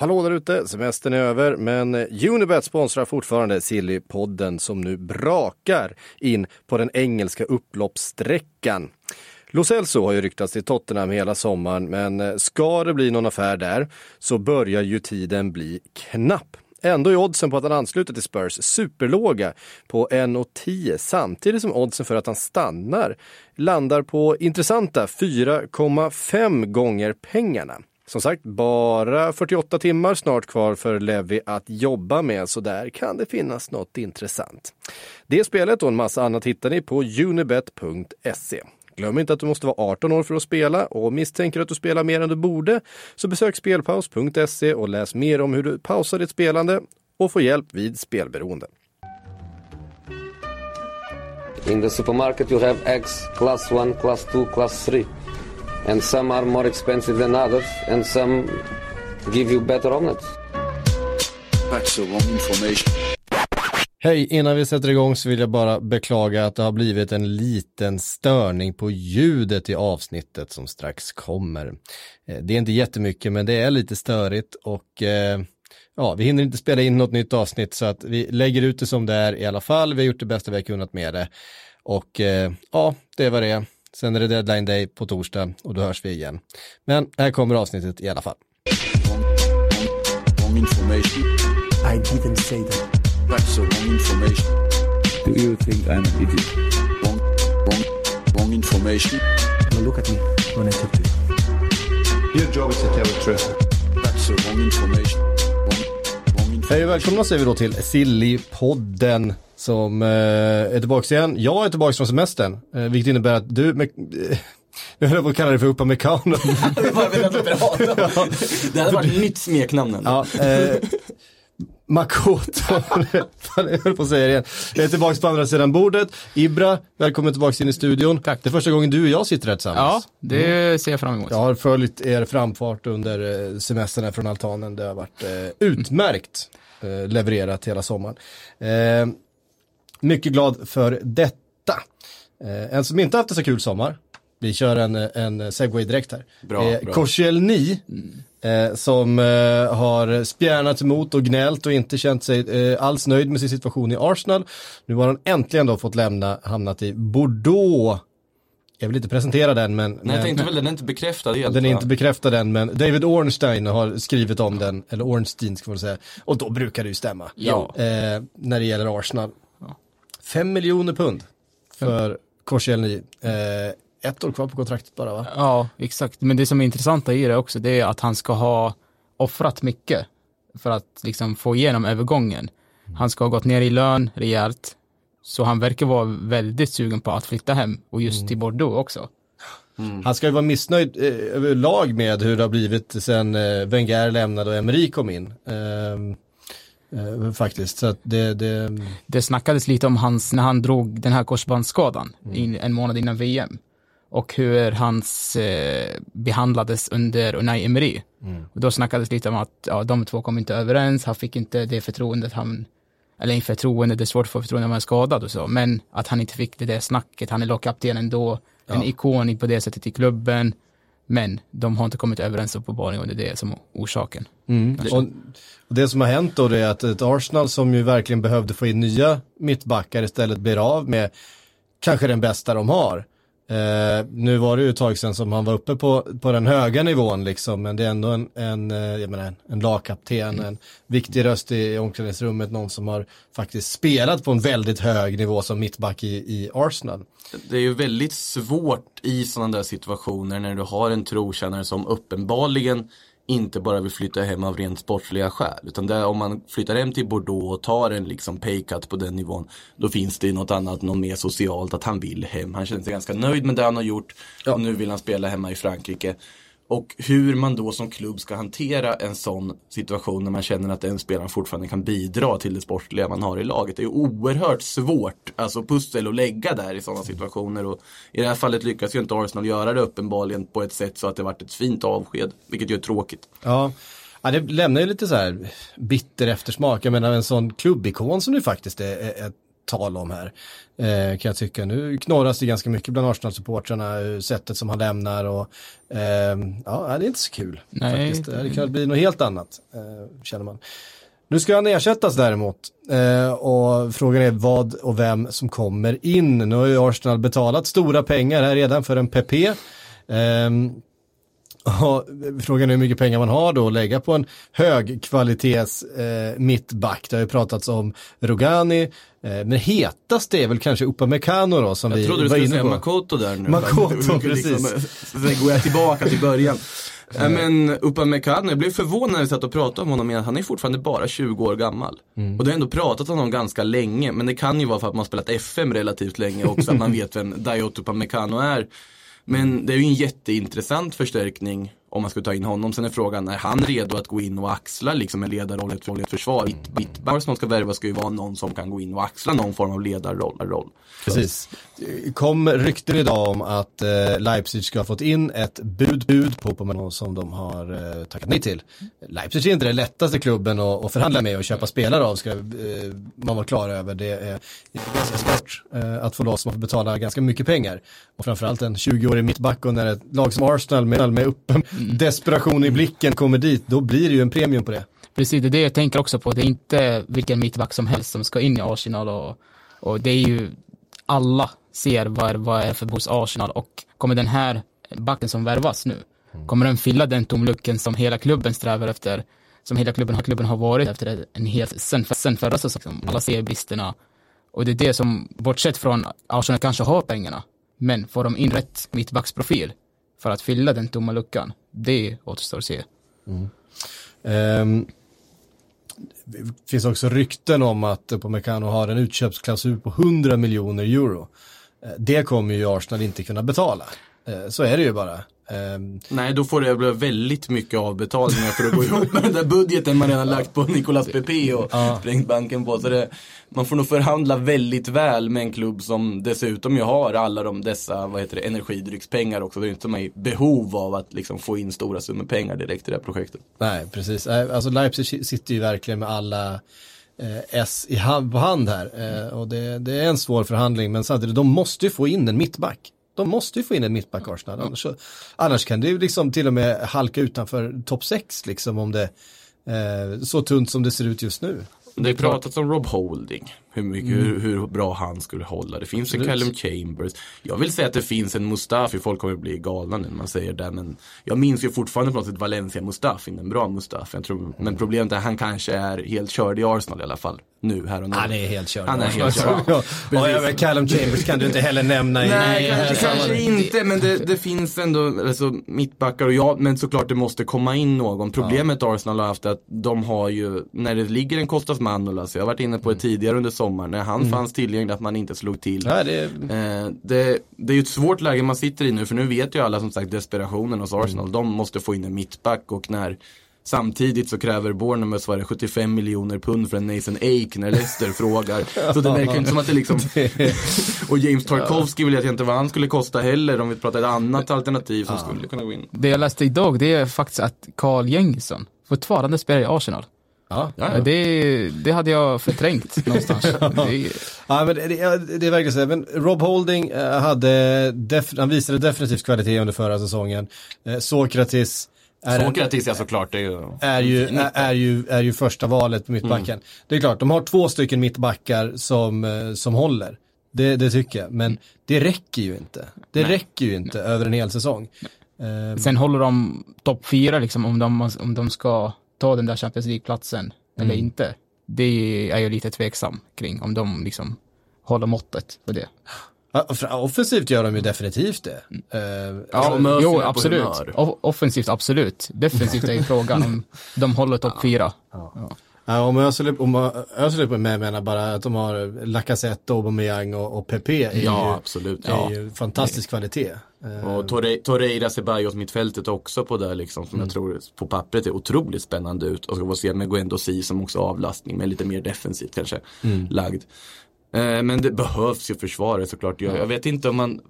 Hallå där ute, semestern är över men Unibet sponsrar fortfarande Sillypodden som nu brakar in på den engelska upploppssträckan. Lo Celso har ju ryktats till Tottenham hela sommaren men eh, ska det bli någon affär där så börjar ju tiden bli knapp. Ändå är oddsen på att han ansluter till Spurs superlåga på 1,10 samtidigt som oddsen för att han stannar landar på intressanta 4,5 gånger pengarna. Som sagt, bara 48 timmar snart kvar för Levi att jobba med, så där kan det finnas något intressant. Det spelet och en massa annat hittar ni på unibet.se. Glöm inte att du måste vara 18 år för att spela och misstänker att du spelar mer än du borde så besök spelpaus.se och läs mer om hur du pausar ditt spelande och får hjälp vid spelberoende. In the supermarket you have eggs class 1, class 2, class 3. And some are more expensive than others and some give you better omelets. That's the wrong information. Hej, innan vi sätter igång så vill jag bara beklaga att det har blivit en liten störning på ljudet i avsnittet som strax kommer. Eh, det är inte jättemycket men det är lite störigt och eh, ja, vi hinner inte spela in något nytt avsnitt så att vi lägger ut det som det är i alla fall. Vi har gjort det bästa vi har kunnat med det och eh, ja, det var det. Sen är det deadline day på torsdag och då hörs vi igen. Men här kommer avsnittet i alla fall. Wrong, information. I didn't say that. That's the wrong information. Do you think I'm an idiot? Wrong, wrong, wrong information. Now look at me when I talk to you. Your job is to tell the truth. That's the wrong information. Wrong, wrong information. Hej och välkomna säger vi då till Silly-podden som eh, är tillbaka igen. Jag är tillbaka från semestern, eh, vilket innebär att du, med, eh, jag höll på att kalla dig för Uppa Mekano. Det var väl inte bra då. Det hade varit nytt smeknamn ja, eh, Makoto, jag höll på att säga det igen. Jag är tillbaka på andra sidan bordet. Ibra, välkommen tillbaka in i studion. Tack. Det är första gången du och jag sitter här Ja, tillsammans. det ser jag fram emot. Jag har följt er framfart under semestern här från altanen. Det har varit eh, utmärkt eh, levererat hela sommaren. Eh, mycket glad för detta. Eh, en som inte haft en så kul sommar, vi kör en, en segway direkt här. Bra, eh, bra. Koscielny, eh, som eh, har spjärnat emot och gnällt och inte känt sig eh, alls nöjd med sin situation i Arsenal. Nu har han äntligen då fått lämna, hamnat i Bordeaux. Jag vill inte presentera den men, Nej, men jag tänkte väl den är inte bekräftad helt. den är inte bekräftad än, men David Ornstein har skrivit om den, eller Ornstein ska man säga, och då brukar det ju stämma. Ja. Eh, när det gäller Arsenal. Fem miljoner pund för Korsielny. Eh, ett år kvar på kontraktet bara va? Ja, exakt. Men det som är intressanta i det också, det är att han ska ha offrat mycket för att liksom få igenom övergången. Han ska ha gått ner i lön rejält, så han verkar vara väldigt sugen på att flytta hem och just till Bordeaux också. Han ska ju vara missnöjd eh, överlag med hur det har blivit sen eh, Wenger lämnade och Emery kom in. Ehm, eh, faktiskt, så det, det Det snackades lite om hans, när han drog den här korsbandsskadan in, en månad innan VM och hur hans eh, behandlades under Unai Emery. Och då snackades lite om att ja, de två kom inte överens, han fick inte det förtroendet han, eller inte förtroende, det är svårt att få förtroende när man är skadad och så, men att han inte fick det där snacket, han är lagkapten ändå, en ikon på det sättet i klubben, men de har inte kommit överens uppenbarligen och det är det som är orsaken. Och, och det som har hänt då är att ett Arsenal som ju verkligen behövde få in nya mittbackar istället blir av med kanske den bästa de har. Eh, nu var det ju ett tag sedan som han var uppe på, på den höga nivån liksom, men det är ändå en, en, eh, jag menar, en, en lagkapten, en viktig röst i omklädningsrummet, någon som har faktiskt spelat på en väldigt hög nivå som mittback i, i Arsenal. Det är ju väldigt svårt i sådana där situationer när du har en trotjänare som uppenbarligen inte bara vill flytta hem av rent sportsliga skäl. Utan där, om man flyttar hem till Bordeaux och tar en liksom paycut på den nivån. Då finns det något annat, något mer socialt, att han vill hem. Han känner sig ganska nöjd med det han har gjort. Och nu vill han spela hemma i Frankrike. Och hur man då som klubb ska hantera en sån situation när man känner att den spelaren fortfarande kan bidra till det sportliga man har i laget. Det är ju oerhört svårt, alltså pussel att lägga där i sådana situationer. Och I det här fallet lyckas ju inte Arsenal göra det uppenbarligen på ett sätt så att det varit ett fint avsked. Vilket ju är tråkigt. Ja. ja, det lämnar ju lite så här bitter eftersmak. Jag menar en sån klubbikon som du faktiskt är, är, är tal om här. Eh, kan jag tycka. Nu knorras det ganska mycket bland Arsenal-supportrarna, eh, sättet som han lämnar och eh, ja, det är inte så kul. Nej. Faktiskt. Det kan bli något helt annat, eh, känner man. Nu ska han ersättas däremot eh, och frågan är vad och vem som kommer in. Nu har ju Arsenal betalat stora pengar här redan för en PP. Och frågan är hur mycket pengar man har då att lägga på en högkvalitets eh, mittback. Det har ju pratats om Rogani, eh, men hetast är väl kanske Upamecano då som Jag vi trodde du var skulle inne säga på. Makoto där nu. Makoto, Liksom, precis. Sen går jag tillbaka till början. Ja, men Upamecano, jag blev förvånad när vi satt och pratade om honom igen. Han är fortfarande bara 20 år gammal. Och det har ändå pratat om honom ganska länge. Men det kan ju vara för att man har spelat FM relativt länge också. att man vet vem Dayot Upamecano är. Men det är ju en jätteintressant förstärkning om man skulle ta in honom. Sen är frågan, är han redo att gå in och axla liksom en ledarroll i ett- ett försvar? Mitt- Mittback som ska värva ska ju vara någon som kan gå in och axla någon form av ledarroll. roll. Precis. Kom rykten idag om att eh, Leipzig ska ha fått in ett bud, bud på Pomano som de har eh, tackat nej till. Leipzig är inte den lättaste klubben att, att förhandla med och köpa spelare av, ska eh, man vara klar över. Det är ganska svårt eh, att få loss, man får betala ganska mycket pengar. Och framförallt en 20-årig mittback och när ett lag som Arsenal med, med uppen desperation i blicken kommer dit, då blir det ju en premium på det. Precis, det är det jag tänker också på. Det är inte vilken mittback som helst som ska in i Arsenal och, och det är ju alla ser vad, vad är för hos Arsenal och kommer den här backen som värvas nu, kommer den fylla den tomlucken som hela klubben strävar efter, som hela klubben, har- klubben har varit efter en hel, sen, sen förra säsongen. Alla ser bristerna och det är det som, bortsett från Arsenal kanske har pengarna, men får de in rätt mittbacksprofil för att fylla den tomma luckan, det återstår att se. Mm. Ehm, det finns också rykten om att Upamecano har en utköpsklausul på 100 miljoner euro. Eh, det kommer ju Arsenal inte kunna betala. Eh, så är det ju bara. Ehm, Nej, då får det bli väldigt mycket avbetalningar för att gå ihop med den där budgeten man redan lagt på Nicolas Pepe och sprängt banken på. Så det, man får nog förhandla väldigt väl med en klubb som dessutom ju har alla de dessa, vad heter det, energidryckspengar också. Det är inte som i behov av att liksom få in stora summor pengar direkt i det här projektet. Nej, precis. Alltså Leipzig sitter ju verkligen med alla eh, S i hand, på hand här. Eh, och det, det är en svår förhandling, men samtidigt, de måste ju få in en mittback. De måste ju få in en mittback Arsenal. Annars, så- annars kan det ju liksom till och med halka utanför topp 6 liksom om det eh, så tunt som det ser ut just nu. Det har pratats om Rob Holding, hur, mycket, hur, hur bra han skulle hålla. Det finns en Callum Chambers. Jag vill säga att det finns en Mustafi, folk kommer bli galna när man säger det. Men jag minns ju fortfarande på något sätt Valencia Mustafi, en bra Mustafi. Jag tror, men problemet är att han kanske är helt körd i Arsenal i alla fall. Nu, här och nu. Han är helt körd. Han är helt körd. ja, ja, Callum Chambers kan du inte heller nämna i Nej, i kanske, kanske inte, men det, det finns ändå alltså, mittbackar och ja, men såklart det måste komma in någon. Problemet Arsenal har haft är att de har ju, när det ligger en Kostas Manolas, jag har varit inne på det tidigare under sommaren, när han fanns tillgänglig att man inte slog till. Ja, det, Eh, det, det är ju ett svårt läge man sitter i nu för nu vet ju alla som sagt desperationen hos Arsenal. De måste få in en mittback och när Samtidigt så kräver Bournemouth var det 75 miljoner pund för en Nathan Ake när Leicester frågar. Så det verkar inte som att det liksom Och James Tarkovsky vill jag inte vad han skulle kosta heller om vi pratar ett annat alternativ som skulle kunna gå in. Det jag läste idag, det är faktiskt att Carl Jengisson fortfarande spelar i Arsenal. Ja. Ja. Det, det hade jag förträngt någonstans. Det, Ja, men det, det, är verkligen så. Men Rob Holding eh, hade, def, han visade definitivt kvalitet under förra säsongen. Eh, Sokratis är, en, Sokratis ja såklart, det är ju är, ju, är, är, ju, är ju första valet på mittbacken. Det är klart, de har två stycken mittbackar som, eh, som håller. Det, det tycker jag, men det räcker ju inte. Det räcker ju inte över en hel säsong. Eh, sen håller de topp fyra liksom om de, om de ska ta den där Champions League-platsen eller inte. Det är jag lite tveksam kring, om de liksom håller måttet för det. ja, Offensivt gör de ju definitivt det. Eh, Ja, men jo, absolut. offensivt, absolut. Defensivt är ju frågan om de håller topp fyra. Ja, om Özil om Özil är med menar bara att de har Lacazette, Aubameyang och, och Pepe är Ja, ju, absolut. är Ja. ju fantastisk kvalitet. Eh, Och Torre- Torreira Ceballos mittfältet också på det liksom som Mm. jag tror på pappret är otroligt spännande ut. Och får vi se med Guendo Si som också avlastning men lite mer defensivt kanske Mm. lagd. Eh, men det behövs ju försvaret såklart. Jag, jag vet inte om man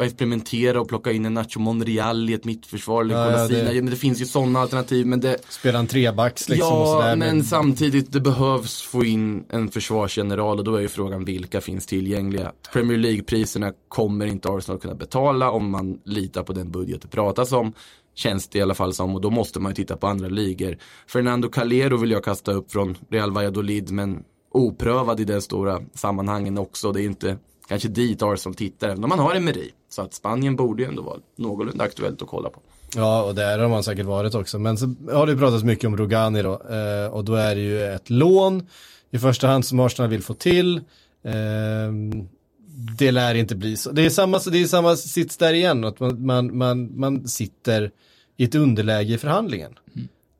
experimentera och plocka in en Nacho Monreal i ett mittförsvar eller Ja, ja, det- men det finns ju sådana alternativ men det Spela en trebacks liksom och Ja, sådär. men samtidigt det behövs få in en försvarsgeneral och då är ju frågan vilka finns tillgängliga. Premier League-priserna kommer inte Arsenal kunna betala om man litar på den budget det pratas om. Känns det i alla fall som och då måste man ju titta på andra ligor. Fernando Calero vill jag kasta upp från Real Valladolid men oprövad i den stora sammanhangen också. Det är inte kanske dit Arsenal tittar även om man har Emery. Så att Spanien borde ju ändå vara någorlunda aktuellt att kolla på. Ja, och där har man säkert varit också. Men så har det pratats mycket om Rogani då. Eh, och då är det ju ett lån i första hand som Arsenal vill få till. Eh, det lär inte bli så. Det är samma, det är samma sits där igen, att man, man, man, man sitter i ett underläge i förhandlingen.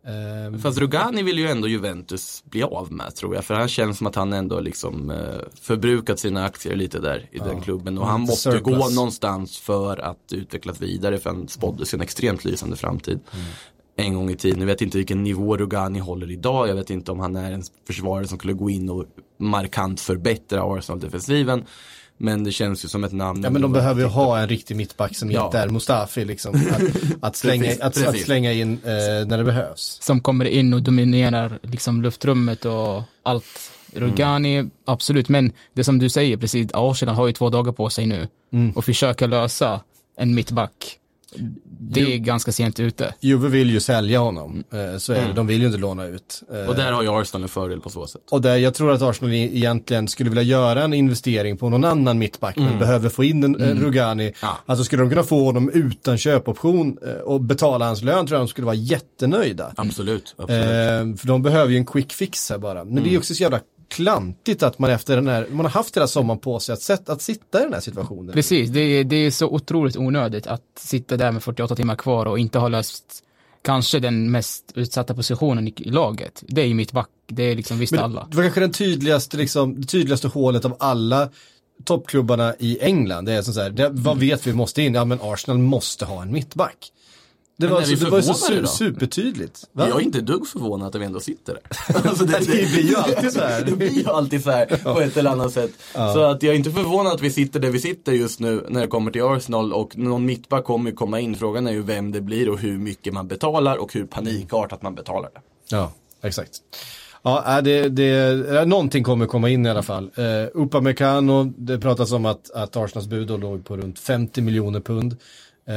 Eh, Fast Rogani vill ju ändå Juventus bli av med tror jag. För han känns som att han ändå liksom eh, förbrukat sina aktier lite där i den klubben. Och han lite måste ju gå surplus. någonstans för att utvecklas vidare. För han spåddes en extremt lysande framtid. En gång i tiden. Jag vet inte vilken nivå Rogani håller idag. Jag vet inte om han är en försvarare som skulle gå in och markant förbättra Arsenal-defensiven. Men det känns ju som ett namn. Ja men de behöver ju att ha en riktig mittback som Ja. inte är Mustafi liksom. Att, att, slänga, Precis, att, att precis. slänga in eh, när det behövs. som kommer in och dominerar liksom luftrummet och allt. Rugani, absolut, men det som du säger precis, Arsenal har ju två dagar på sig nu och försöka lösa en mittback. Det är ganska sent ute. Juve vill ju sälja honom, eh, så är det. De vill ju inte låna ut. Eh, Och där har ju Arsenal en fördel på så sätt. Och där, jag tror att Arsenal egentligen skulle vilja göra en investering på någon annan mittback, men behöver få in en, en Rugani. Ja. Alltså skulle de kunna få honom utan köpoption eh, och betala hans lön tror jag de skulle vara jättenöjda. Absolut. absolut. Eh, för de behöver ju en quick fix här bara. Men det är också så jävla klantigt att man efter den här, man har haft hela sommaren på sig att, sätt, att sitta i den här situationen. Precis, det är, det är så otroligt onödigt att sitta där med 48 timmar kvar och inte ha löst kanske den mest utsatta positionen i laget. Det är ju mittback, det är liksom visst Men alla. Det var kanske den tydligaste, liksom, det tydligaste hålet av alla toppklubbarna i England. Det är så här, det, vad vet vi måste in? Ja men Arsenal måste ha en mittback. Det var, så, det var så su- supertydligt. Va? Jag är inte dugg förvånad att vi ändå sitter där. Alltså Det blir ju alltid så Det här. blir ju alltid så här på ett eller annat sätt. Så att jag är inte förvånad att vi sitter där vi sitter just nu när det kommer till Arsenal och någon mittback kommer ju komma in. Frågan är ju vem det blir och hur mycket man betalar och hur panikartat man betalar det. Ja, exakt. Ja, äh, det, det, någonting kommer komma in i alla fall. Uh, Upamecano, det pratas om att, att Arsenals bud låg på runt 50 miljoner pund. Eh,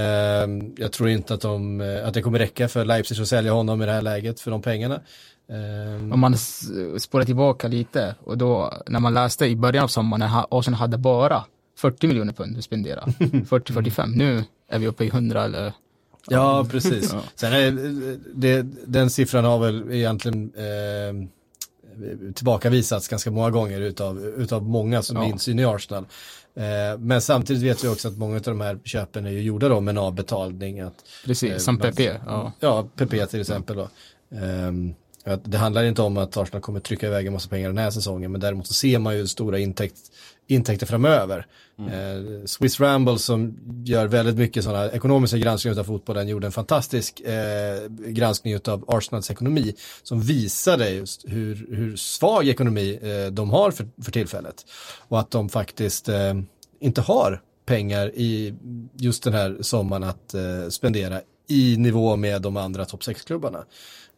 jag tror inte att, de, eh, att det kommer räcka för Leipzig att sälja honom i det här läget för de pengarna. Eh, Om man spårar tillbaka lite och då när man läste i början av sommaren när Arsenal hade bara 40 miljoner pund att spendera. 40-45. Nu är vi uppe i 100 eller Ja, precis. Ja. Sen är det, den siffran har väl egentligen eh, tillbakavisats ganska många gånger utav, utav många som Ja. är insyn i Arsenal. Eh, men samtidigt vet vi också att många av de här köpen är ju gjorda då med en avbetalning. Att, precis, Eh, som PP. Ja. ja, PP till exempel då. Ehm, att det handlar inte om att Arsenal kommer trycka iväg en massa pengar den här säsongen, men däremot så ser man ju stora intäkt, intäkter framöver. Eh, Swiss Ramble som gör väldigt mycket sådana ekonomiska granskningar av fotbollen gjorde en fantastisk eh, granskning av Arsenals ekonomi som visade just hur, hur svag ekonomi eh, de har för, för tillfället. Och att de faktiskt eh, inte har pengar i just den här sommaren att eh, spendera i nivå med de andra topp 6-klubbarna.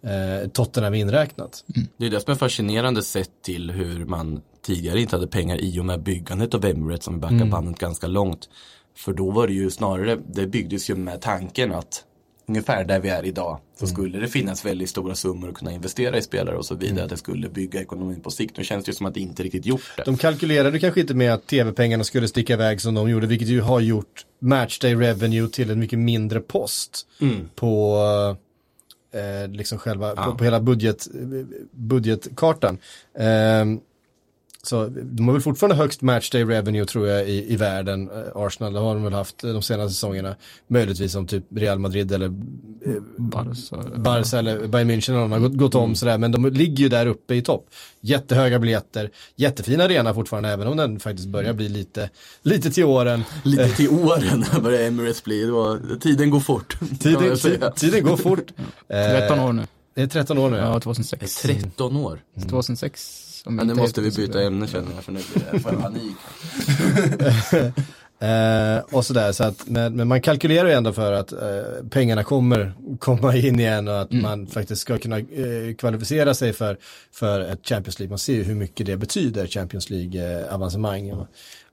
Eh, Tottenham inräknat. Det är det som är fascinerande sett till hur man tidigare inte hade pengar i och med byggandet av Emirates som backar bandet ganska långt. För då var det ju snarare, det byggdes ju med tanken att ungefär där vi är idag så skulle det finnas väldigt stora summor att kunna investera i spelare och så vidare. Att det skulle bygga ekonomin på sikt. Nu känns det ju som att det inte riktigt gjort det. De kalkylerade kanske inte med att tv-pengarna skulle sticka iväg som de gjorde, vilket ju har gjort matchday revenue till en mycket mindre post på eh, liksom själva, på, på hela budget, budgetkartan. Ehm, så de har väl fortfarande högst matchday revenue tror jag i, i världen. Eh, Arsenal det har de väl haft eh, de senaste säsongerna. Möjligtvis som typ Real Madrid eller Barca. Barca eller Bayern München eller någon har gått, gått om sådär, men de ligger ju där uppe i topp. Jättehöga biljetter, jättefin arena fortfarande, även om den faktiskt börjar bli lite, lite till åren. Lite till åren börjar Emirates bli. Det var, tiden går fort. Tiden, tiden går fort. 13 år nu. Det är 13 år nu. Ja, Ja. Det 2006. är 13 år. 2006. Men nu måste vi byta ämne känner jag för nu får jag panik. Eh, och sådär, så att, men, men man kalkylerar ju ändå för att eh, pengarna kommer komma in igen och att man faktiskt ska kunna eh, kvalificera sig för, för ett Champions League. Man ser ju hur mycket det betyder, Champions League-avancemang.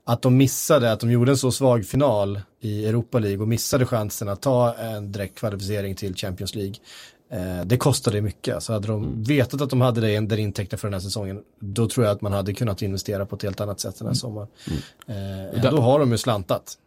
Att de missade, att de gjorde en så svag final i Europa League och missade chansen att ta en direkt kvalificering till Champions League. Eh, det kostade mycket, så hade de vetat att de hade det där intäkter för den här säsongen, då tror jag att man hade kunnat investera på ett helt annat sätt den här sommaren. Eh, där- då har de ju slantat.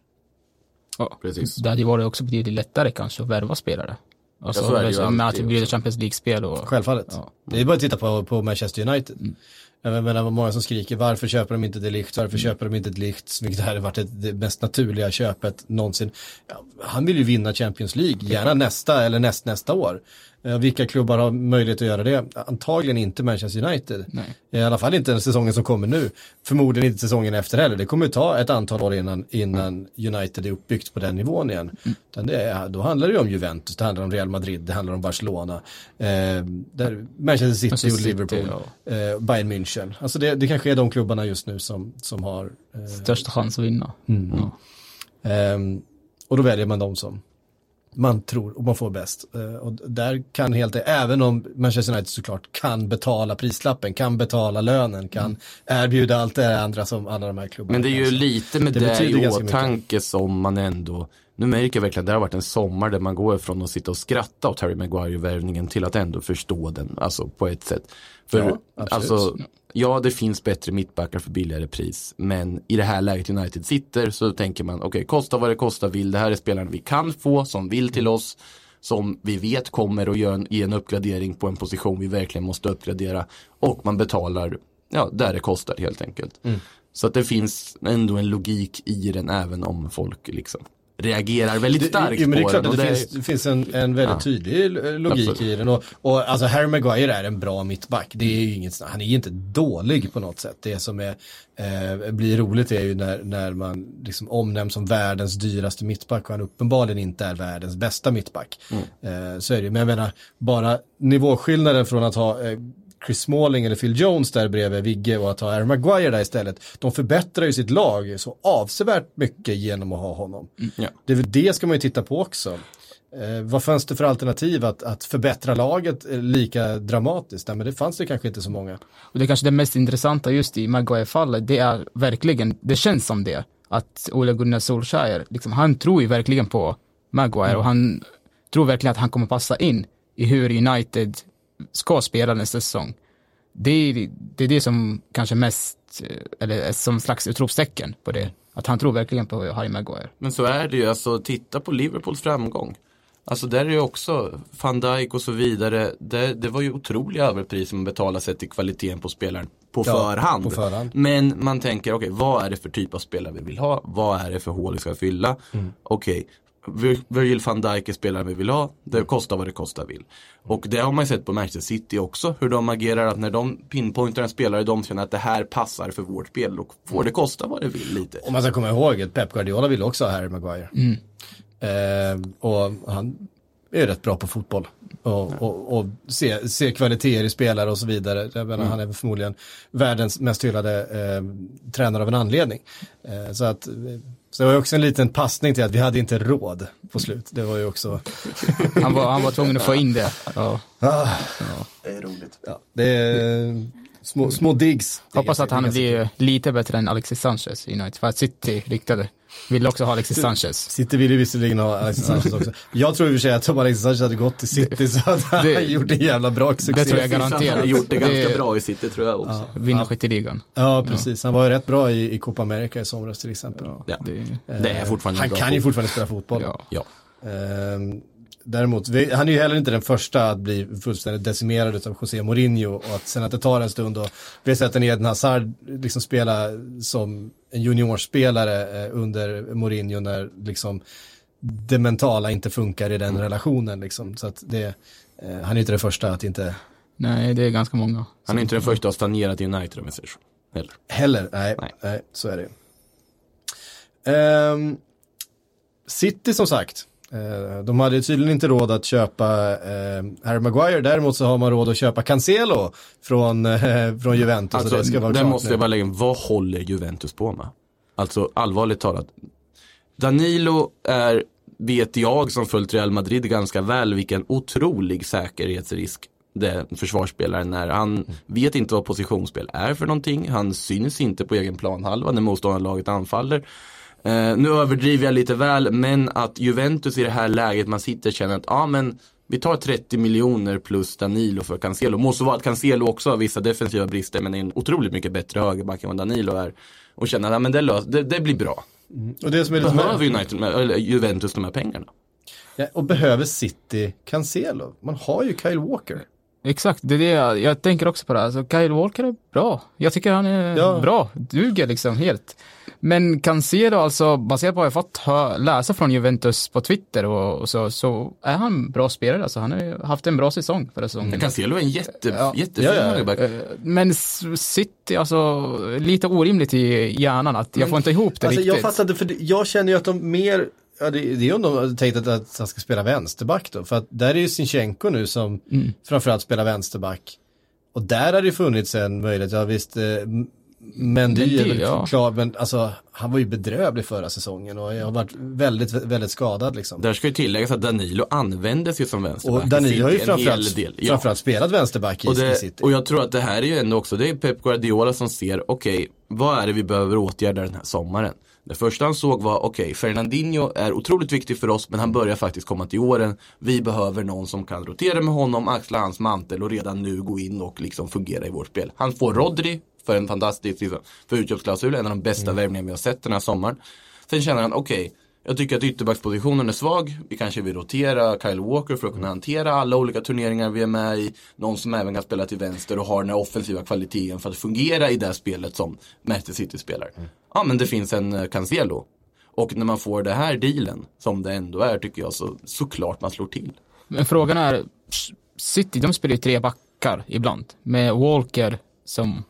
Ja, Precis. Det hade ju varit också betydligt lättare kanske att värva spelare. Alltså, Ja, det ju med att det blir. Champions League-spel och... Självfallet. Ja. Det är bara att titta på, på Manchester United. Jag menar, vad många som skriker, varför köper de inte Delicht, varför köper de inte Delicht, vilket hade varit ett, det mest naturliga köpet någonsin. Ja, han vill ju vinna Champions League, gärna nästa eller näst nästa år. Eh, vilka klubbar har möjlighet att göra det? Antagligen inte Manchester United. Nej. I alla fall inte den säsongen som kommer nu. Förmodligen inte säsongen efter heller. Det kommer ta ett antal år innan, innan United är uppbyggt på den nivån igen. Utan det är, då handlar det ju om Juventus, det handlar om Real Madrid, det handlar om Barcelona. Eh, där Manchester City Manchester och City, Liverpool. Eh, Bayern München. Alltså det, det kanske är de klubbarna just nu som, som har eh, Största chans att vinna. Ja. Ehm, och då väljer man de som man tror och man får bäst. Eh, och där kan helt även om Manchester United såklart kan betala prislappen, kan betala lönen, kan erbjuda allt det andra som alla de här klubbarna Men det är ju lite med Det det, i åtanke som man ändå nu märker jag verkligen att det har varit en sommar där man går från att sitta och skratta åt Harry Maguire-värvningen till att ändå förstå den, alltså på ett sätt. För Ja, alltså, ja det finns bättre mittbackar för billigare pris, men i det här läget United sitter så tänker man, okej, kosta vad det kostar vill, det här är spelaren vi kan få, som vill till oss, som vi vet kommer att en, ge en uppgradering på en position vi verkligen måste uppgradera och man betalar, ja, där det kostar helt enkelt. Mm. Så att det finns ändå en logik i den även om folk liksom reagerar väldigt starkt Jo, men det är på klart den. att det, är- finns, det finns en, en väldigt Ja. tydlig logik Absolut. i den. Och, och alltså Harry Maguire är en bra mittback. Det är inget, han är inte dålig på något sätt. Det som är, eh, blir roligt är ju när, när man liksom omnämns som världens dyraste mittback och han uppenbarligen inte är världens bästa mittback. Eh, så är det ju. Men jag menar, bara nivåskillnaden från att ha eh, Chris Smalling eller Phil Jones där bredvid Vigge och att ha Harry Maguire där istället. De förbättrar ju sitt lag så avsevärt mycket genom att ha honom. ja. Det, det ska man ju titta på också. Eh, vad fanns det för alternativ att, att förbättra laget eh, lika dramatiskt? Nej, men det fanns det kanske inte så många. Och det kanske det mest intressanta just i Maguire-fallet, det är verkligen, det känns som det, att Ole Gunnar Solskjaer, liksom, han tror ju verkligen på Maguire och han tror verkligen att han kommer passa in i hur United ska spela nästa säsong. Det är, det är det som kanske mest, eh, eller som slags utropstecken på det. Att han tror verkligen på Harry Maguire. Men så är det ju, alltså titta på Liverpools framgång. Alltså där är ju också van Dijk och så vidare. Det, det var ju otroliga överpriser man betalade sett till kvaliteten på spelaren på Ja, förhand. på förhand. Men man tänker, okej, vad är det för typ av spelare vi vill ha? Vad är det för hål vi ska fylla? Mm. Okej, Vir- Virgil van Dijk är spelaren vi vill ha. Det kostar vad det kostar vill. Och det har man ju sett på Manchester City också. Hur de agerar att när de pinpointar en spelare de känner att det här passar för vårt spel. Då får det kosta vad det vill lite. Och man ska komma ihåg att Pep Guardiola ville också ha Harry Maguire. Eh, och han är rätt bra på fotboll. Och, och, och se, se kvaliteter i spelare och så vidare. Jag menar, Han är förmodligen världens mest hyllade eh, tränare av en anledning. Eh, så att, eh, så det var också en liten passning till att vi hade inte råd på slut. Det var ju också Han var, han var tvungen att få in det. Ja. Det är roligt. Ja, det är små, små digs. Hoppas att han blir lite bättre än Alexis Sanchez i United. För att City ryktade. Vill också ha Alexis Sanchez. City ville visserligen ha Alexis Sanchez också. Jag tror i och för sig att om Alexis Sanchez hade gått till City så hade han Det- gjort en jävla bra succé. Det tror jag Han garanterat. har gjort det ganska Det- bra i City tror jag också. Vinna skytteligan. Ja, precis. Han var ju rätt bra i, i Copa America i somras till exempel. Ja. Det, Det är fortfarande Han bra kan ju fotboll. fortfarande spela fotboll. ja. Ja. Ehm, däremot, vi, han är ju heller inte den första att bli fullständigt decimerad av José Mourinho och att sen att det tar en stund och vi har sett en Eden Hazard liksom spela som en juniorspelare eh, under Mourinho när liksom det mentala inte funkar i den relationen liksom. Så att det, eh, han är inte den första att inte Nej, det är ganska många. Han är inte den första att ha stagnerat i United om jag säger så. Heller. Heller, nej, nej. Nej. så är det. Ehm, City som sagt, de hade tydligen inte råd att köpa eh, Harry Maguire, däremot så har man råd att köpa Cancelo från, eh, från Juventus. Alltså, det ska vara där måste nu. jag bara lägga in, vad håller Juventus på med? Alltså allvarligt talat, Danilo är, vet jag som följt Real Madrid ganska väl, vilken otrolig säkerhetsrisk den försvarsspelaren är. Han vet inte vad positionsspel är för någonting. Han syns inte på egen planhalva när motståndarlaget anfaller. Eh, nu överdriver jag lite väl, men att Juventus i det här läget man sitter känner att ja men vi tar 30 miljoner plus Danilo för Cancelo. Måste vara att Cancelo också har vissa defensiva brister men är en otroligt mycket bättre högerback än vad Danilo är. Och känner att men det, lös, det, det blir bra. Och det som är Behöver United, eller Juventus de här pengarna? Ja, och behöver City Cancelo? Man har ju Kyle Walker. Exakt, det är det jag, jag tänker också på det. Alltså, Kyle Walker är bra. Jag tycker han är Ja. bra, duger liksom helt. Men Cancelo, alltså baserat på vad jag fått hö- läsa från Juventus på Twitter och, och så, så är han en bra spelare. Alltså, han har ju haft en bra säsong förra säsongen. Cancelo är en jätte, Ja. jättefin Ja, ja. högerback. Eh, Men City, alltså lite orimligt i hjärnan att jag får inte ihop det Alltså, riktigt. jag fattar inte, för jag känner ju att de mer, ja, det, det är om de har tänkt att, att han ska spela vänsterback då. För att där är ju Sinchenko nu som Mm. framförallt spelar vänsterback. Och där har det funnits en möjlighet, ja visst, eh, M- Mendy är väl ja. klar, men alltså han var ju bedrövlig förra säsongen och jag har varit väldigt, väldigt skadad liksom. Där ska ju tilläggas att Danilo användes ju som vänsterback. Och Danilo har ju framförallt, del. Ja. framförallt spelat vänsterback i, Och, i det, City. och jag tror att det här är ju ändå också, det är Pep Guardiola som ser, okej, vad är det vi behöver åtgärda den här sommaren? Det första han såg var, okej, Fernandinho är otroligt viktig för oss, men han börjar faktiskt komma till åren. Vi behöver någon som kan rotera med honom, axla hans mantel och redan nu gå in och liksom fungera i vårt spel. Han får Rodri för en fantastisk, liksom, för utköpsklausul, en av de bästa värvningar vi har sett den här sommaren. Sen känner han, okej, jag tycker att ytterbackspositionen är svag. Vi kanske vill rotera Kyle Walker för att kunna hantera alla olika turneringar vi är med i. Någon som även kan spela till vänster och har den här offensiva kvaliteten för att fungera i det här spelet som Manchester City spelar. Ja men det finns en eh, Cancelo. Och när man får det här dealen, som det ändå är tycker jag, så såklart man slår till. Men frågan är, City, de spelar ju tre backar ibland. Med Walker som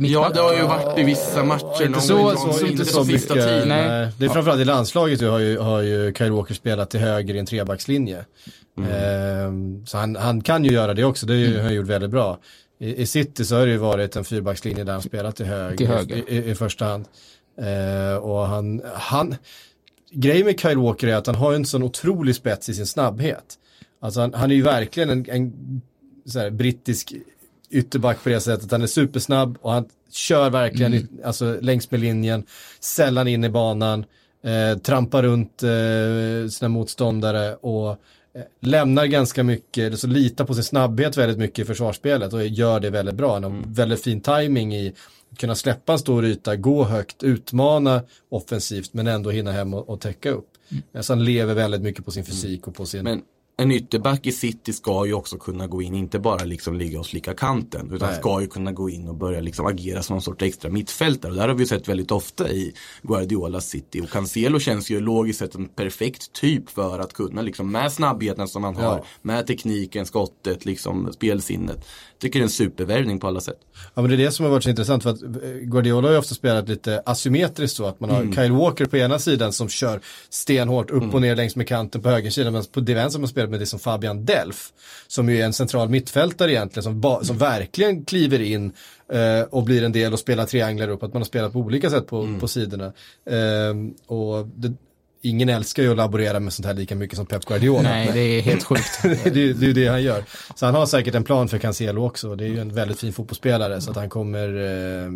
Ja, det har ju varit i vissa matcher. någon så- gång, så- så- inte inte så sista mycket. Nej. Nej, det är framförallt i landslaget har ju, har ju Kyle Walker spelat till höger i en trebackslinje. Ehm, så han, han kan ju göra det också, det har ju- har han gjort väldigt bra. I, I City så har det ju varit en fyrbackslinje där han spelat till höger, Till höger. I, i, i första hand. Ehm, och han, han, grejen med Kyle Walker är att han har en sån otrolig spets i sin snabbhet. Alltså han, han är ju verkligen en, en så här, brittisk ytterback på det sättet. Han är supersnabb och han kör verkligen i, alltså, längs med linjen, sällan in i banan, eh, trampar runt eh, sina motståndare och eh, lämnar ganska mycket, alltså litar på sin snabbhet väldigt mycket i försvarsspelet och gör det väldigt bra. Han har väldigt fin timing i att kunna släppa en stor yta, gå högt, utmana offensivt men ändå hinna hem och, och täcka upp. Så han lever väldigt mycket på sin fysik och på sin... Men en ytterback i city ska ju också kunna gå in, inte bara liksom ligga och slicka kanten. Utan Nej. ska ju kunna gå in och börja liksom agera som någon sorts extra mittfältare. Och det här har vi sett väldigt ofta i Guardiolas city. Och Cancelo känns ju logiskt sett en perfekt typ för att kunna liksom med snabbheten som han har, Ja. med tekniken, skottet, liksom spelsinnet. Tycker det är en supervärvning på alla sätt. Ja men det är det som har varit så intressant för att eh, Guardiola har ju ofta spelat lite asymmetriskt så att man har Kyle Walker på ena sidan som kör stenhårt upp och ner längs med kanten på högersidan men på vänster har man spelat med det som Fabian Delf som ju är en central mittfältare egentligen som, ba- som verkligen kliver in eh, och blir en del och spelar trianglar upp att man har spelat på olika sätt på, på sidorna. Ehm, och det, ingen älskar ju att laborera med sånt här lika mycket som Pep Guardiola. Nej, det är helt sjukt. det, är ju- det är ju det han gör. Så han har säkert en plan för Cancelo också. Det är ju en väldigt fin fotbollsspelare så att han kommer eh,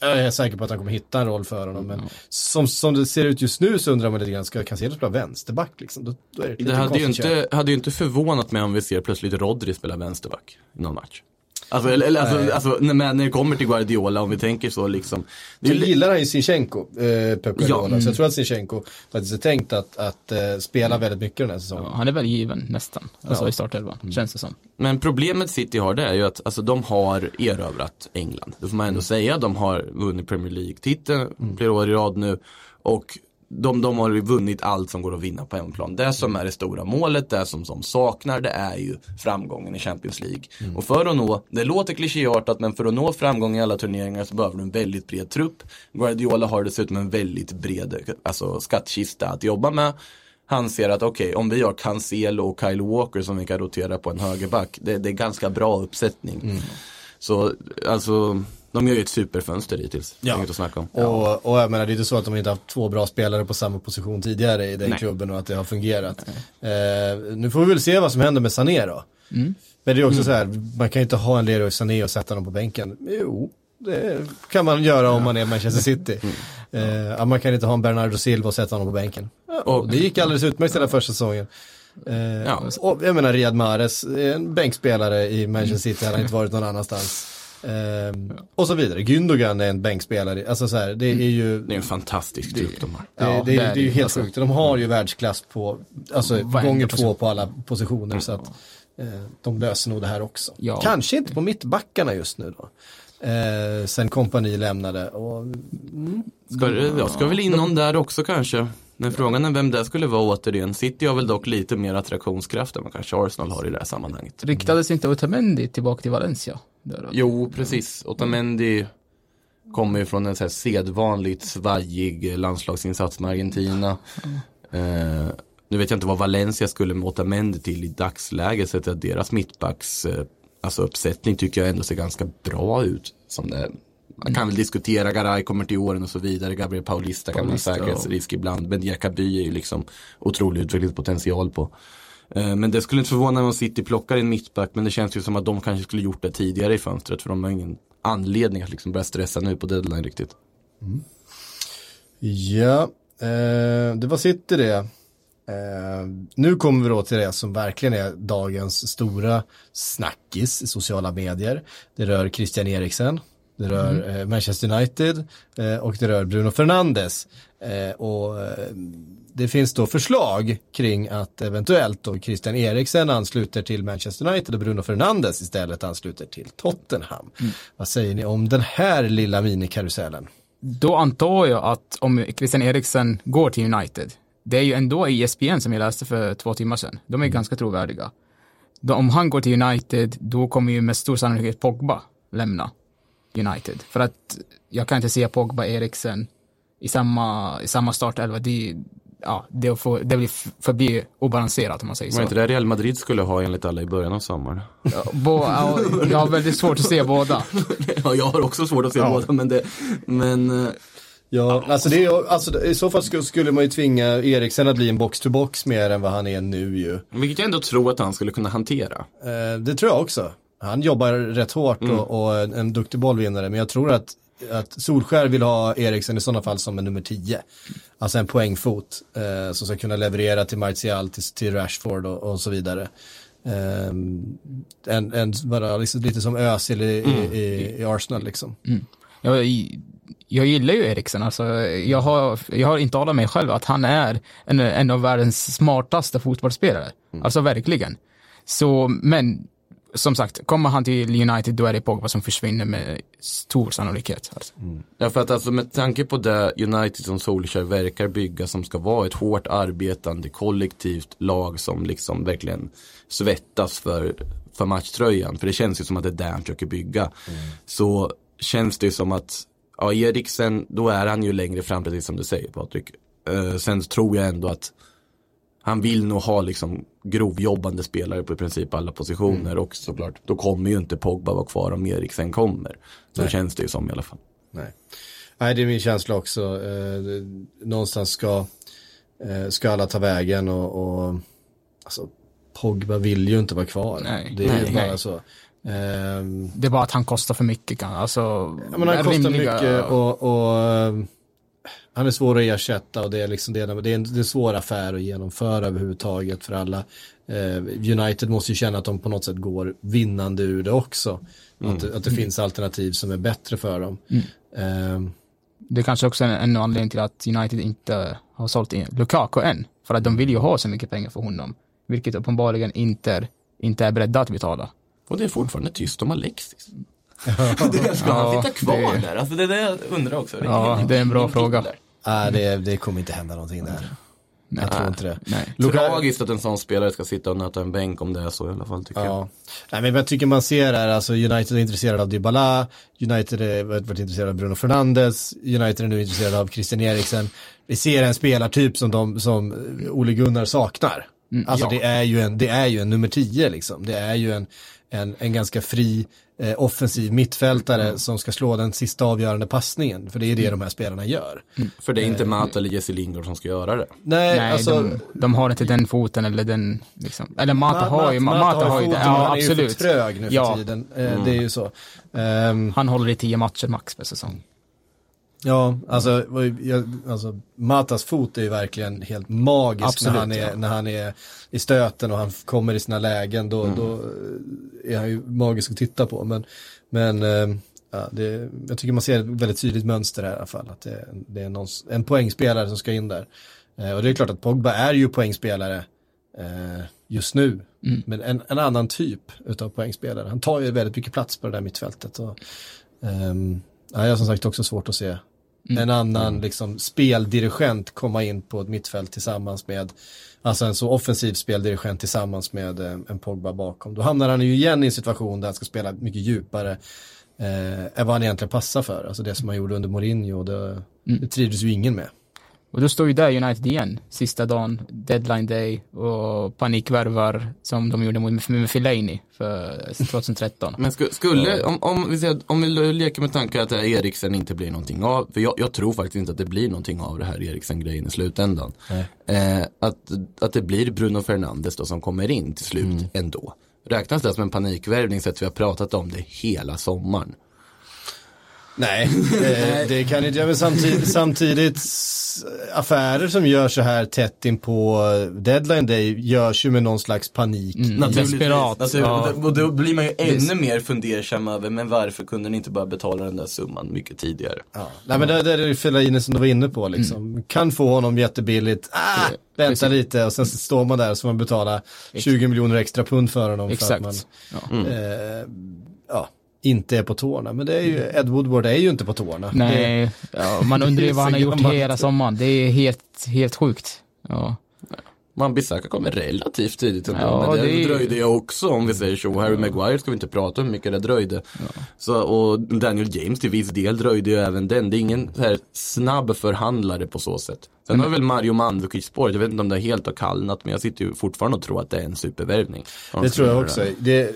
jag är säker på att han kommer hitta en roll för honom. Men som, som det ser ut just nu så undrar man lite grann, ska Cancelo spela vänsterback liksom? Då, då det, Det hade ju, inte, hade ju inte förvånat mig om vi ser plötsligt Rodri spela vänsterback i någon match. Alltså, eller, alltså, alltså när, när det kommer till Guardiola, om vi tänker så liksom. Det är Så gillar han ju Sinchenko, eh, Pep Guardiola. Ja. Så jag tror att Sinchenko faktiskt är tänkt att, att eh, spela väldigt mycket den här säsongen. Ja, han är väl given nästan, alltså Ja. i startelvan, känns det som. Men problemet City har det är ju att alltså, de har erövrat England. Det får man ändå säga. De har vunnit Premier League-titeln flera år i rad nu. Och de, de har ju vunnit allt som går att vinna på hemmaplan. Det som är det stora målet, det som de saknar, det är ju framgången i Champions League. Och för att nå, det låter klichéartat, men för att nå framgång i alla turneringar så behöver du en väldigt bred trupp. Guardiola har dessutom en väldigt bred alltså, skattkista att jobba med. Han ser att okej, om vi har Cancelo och Kyle Walker som vi kan rotera på en högerback, det, det är ganska bra uppsättning. Så alltså, De gör ju ett superfönster hittills. Ja. Inget att snacka om. Och, och jag menar, det är inte så att de inte haft två bra spelare på samma position tidigare i den Nej. klubben och att det har fungerat. Eh, nu får vi väl se vad som händer med Sané då. Men det är också så här, man kan ju inte ha en Leroy Sané och sätta honom på bänken. Jo, det kan man göra om man är Manchester City. Eh, ja, man kan inte ha en Bernardo Silva och sätta honom på bänken. Och- det gick alldeles utmärkt hela första säsongen. Eh, Ja. och jag menar Riyad Mahrez, är en bänkspelare i Manchester City, hade inte varit någon annanstans. Eh, och så vidare. Gündogan är en bänkspelare, alltså så här, det är ju Det är en fantastisk trupp de har. det, Ja, det, det är, det är ju helt Alltså- sjukt. De har ju världsklass på, alltså gånger position. två på alla positioner. Så att eh, de löser nog det här också. Ja. Kanske inte på mittbackarna just nu då. Eh, sen kompani lämnade och Ska, det- ja, ska väl in någon där också kanske. Men frågan är vem det skulle vara återigen. City har väl dock lite mer attraktionskraft än vad kanske Arsenal har i det här sammanhanget. Ryktades inte Otamendi tillbaka till Valencia? Jo, precis. Otamendi kommer ju från en så här sedvanligt svajig landslagsinsats med Argentina. Eh, nu vet jag inte vad Valencia skulle med Otamendi till i dagsläget. Så att deras mittbacks eh, alltså uppsättning tycker jag ändå ser ganska bra ut. Som det, man kan väl diskutera, Garay kommer till åren och så vidare. Gabriel Paulista kan man Paulista, säkerhetsrisk ibland. Men Diakaby är ju liksom otrolig utvecklingspotential på. Eh, Men det skulle inte förvåna mig om City plockar en mittback men det känns ju som att de kanske skulle gjort det tidigare i fönstret för de har ingen anledning att liksom börja stressa nu på deadline riktigt. ja, eh, det var City det. Eh, nu kommer vi då till det som verkligen är dagens stora snackis i sociala medier. Det rör Christian Eriksen, det rör eh, Manchester United eh, och det rör Bruno Fernandes. Eh, och det finns då förslag kring att eventuellt då Christian Eriksen ansluter till Manchester United och Bruno Fernandes istället ansluter till Tottenham. Vad säger ni om den här lilla minikarusellen? Då antar jag att om Christian Eriksen går till United, det är ju ändå i ESPN som jag läste för två timmar sedan. De är ganska trovärdiga. Då, om han går till United, då kommer ju med stor sannolikhet Pogba lämna United. För att jag kan inte se Pogba Eriksen i samma, i samma startelva. Det, ja, det, får, det blir förbli obalanserat om man säger Var så. inte det Real Madrid skulle ha enligt alla i början av sommaren? Ja, Bo, ja, jag har väldigt svårt att se båda. ja, jag har också svårt att se båda men det, men eh, Ja, alltså, det är, alltså i så fall skulle, skulle man ju tvinga Eriksen att bli en box-to-box mer än vad han är nu ju. vilket jag ändå tror att han skulle kunna hantera. Eh, det tror jag också. Han jobbar rätt hårt och, och en, en duktig bollvinnare, men jag tror att, att Solskär vill ha Eriksen i sådana fall som en nummer 10. Alltså en poängfot eh, som ska kunna leverera till Martial, till, till Rashford och, och så vidare. Eh, en, en, bara liksom, lite som Özil i, i, i, i Arsenal liksom. Jag, jag gillar ju Eriksen, alltså, jag, har, jag har intalat mig själv att han är en, en av världens smartaste fotbollsspelare. Alltså verkligen. Så, men som sagt, kommer han till United då är det Pogba som försvinner med stor sannolikhet. Alltså. Ja, för att alltså med tanke på det United som Solskjaer verkar bygga som ska vara ett hårt arbetande kollektivt lag som liksom verkligen svettas för, för matchtröjan. För det känns ju som att det är det han försöker bygga. Så känns det ju som att, ja Eriksen, då är han ju längre fram precis som du säger Patrik. Eh, sen tror jag ändå att han vill nog ha liksom grovjobbande spelare på i princip alla positioner och såklart, då kommer ju inte Pogba vara kvar om Eriksen kommer. Så känns det ju som i alla fall. Nej. Nej, det är min känsla också. Eh, någonstans ska, eh, ska alla ta vägen och, och alltså, Pogba vill ju inte vara kvar. Nej. det är Nej, bara nej. så. Ehm, Det är bara att han kostar för mycket. kan- Alltså, ja, men han kostar rimliga- mycket och, och eh, han är svår att ersätta och det är, liksom det, det, är en, det är en svår affär att genomföra överhuvudtaget för alla. Eh, United måste ju känna att de på något sätt går vinnande ur det också. Att, det- att det finns alternativ som är bättre för dem. Ehm, Det är kanske också är en, en anledning till att United inte har sålt in Lukaku än. För att de vill ju ha så mycket pengar för honom. Vilket uppenbarligen inte, inte är beredda att betala. Och det är fortfarande tyst om Alexis. det ska han Ja, sitta kvar det- där? Alltså det är det jag undrar också. Ja, Ingen- det är en bra fråga. där. Nej, det, det kommer inte hända någonting där. Jag tror inte det. Nej. Tragiskt att en sån spelare ska sitta och nöta en bänk om det är så i alla fall tycker jag. Ja. Nej, men jag tycker man ser här, alltså United är intresserade av Dybala, United är varit intresserade av Bruno Fernandes, United är nu intresserade av Christian Eriksen. Vi ser en spelartyp som, de, som Ole Gunnar saknar. alltså ja. det, är ju en, det är ju en nummer 10 liksom. Det är ju en, en, en ganska fri eh, offensiv mittfältare som ska slå den sista avgörande passningen. För det är det de här spelarna gör. För det är inte Mata eller Jesse Lingard som ska göra det. Nej, Nej, alltså. de, de har inte den foten eller den, liksom. Eller Mata Ma- har ju, Ma- Mata har ju foten, det. men Ja, han är ju absolut. för trög nu för Ja. tiden. Eh, Det är ju så. Ehm, Han håller i tio matcher max per säsong. Ja, alltså, jag, alltså Matas fot är ju verkligen helt magisk Absolut, när, han är, ja. när han är i stöten och han kommer i sina lägen. Då, Mm. då är han ju magisk att titta på. Men, men eh, ja, det, jag tycker man ser ett väldigt tydligt mönster här i alla fall. Att det, det är någon, en poängspelare som ska in där. Eh, och det är klart att Pogba är ju poängspelare eh, just nu. Mm. Men en, en annan typ utav poängspelare. Han tar ju väldigt mycket plats på det där mittfältet. Och, ja, jag har som sagt också svårt att se Mm. en annan liksom, speldirigent komma in på ett mittfält tillsammans med, alltså en så offensiv speldirigent tillsammans med eh, en Pogba bakom. Då hamnar han ju igen i en situation där han ska spela mycket djupare eh, än vad han egentligen passar för. Alltså det som han gjorde under Mourinho, det, det trivdes ju ingen med. Och då står ju där United igen, sista dagen, deadline day och panikvärvar som de gjorde mot med Fellaini för 2013. Men sku, skulle, om, om, vi säger, om vi leker med tanken att Eriksen inte blir någonting av, för jag, jag tror faktiskt inte att det blir någonting av det här Eriksen-grejen i slutändan. Eh, att, att det blir Bruno Fernandes då som kommer in till slut ändå. Räknas det som en panikvärvning så att vi har pratat om det hela sommaren? Nej, det, det kan inte jag. Men samtidigt, samtidigt affärer som gör så här tätt in på deadline day görs ju med någon slags panik. Desperat. Naturligtvis. Ja. Och då blir man ju ännu mer fundersam över, men varför kunde ni inte bara betala den där summan mycket tidigare? Ja. Nej men det, det är det Fellaini som du var inne på liksom. Kan få honom jättebilligt, ah, vänta Precis. lite och sen så står man där och så får man betala 20 miljoner extra pund för honom. För att Exakt. man, Ja. eh, ja, inte är på tårna. Men det är ju, Ed Woodward är ju inte på tårna. Nej, ja, man undrar ju vad han har gjort gammalt. hela sommaren. Det är helt, helt sjukt. Ja. Man Bissaka kommer relativt tidigt ändå, Ja, men det, det är- dröjde ju också om vi säger så. Harry Maguire ska vi inte prata om hur mycket det dröjde. Så, och Daniel James till viss del dröjde ju även den. Det är ingen så här snabb förhandlare på så sätt. Sen har väl Mario Mandzukic spåret, jag vet inte om det helt har kallnat, men jag sitter ju fortfarande och tror att det är en supervärvning. Det tror jag också. det.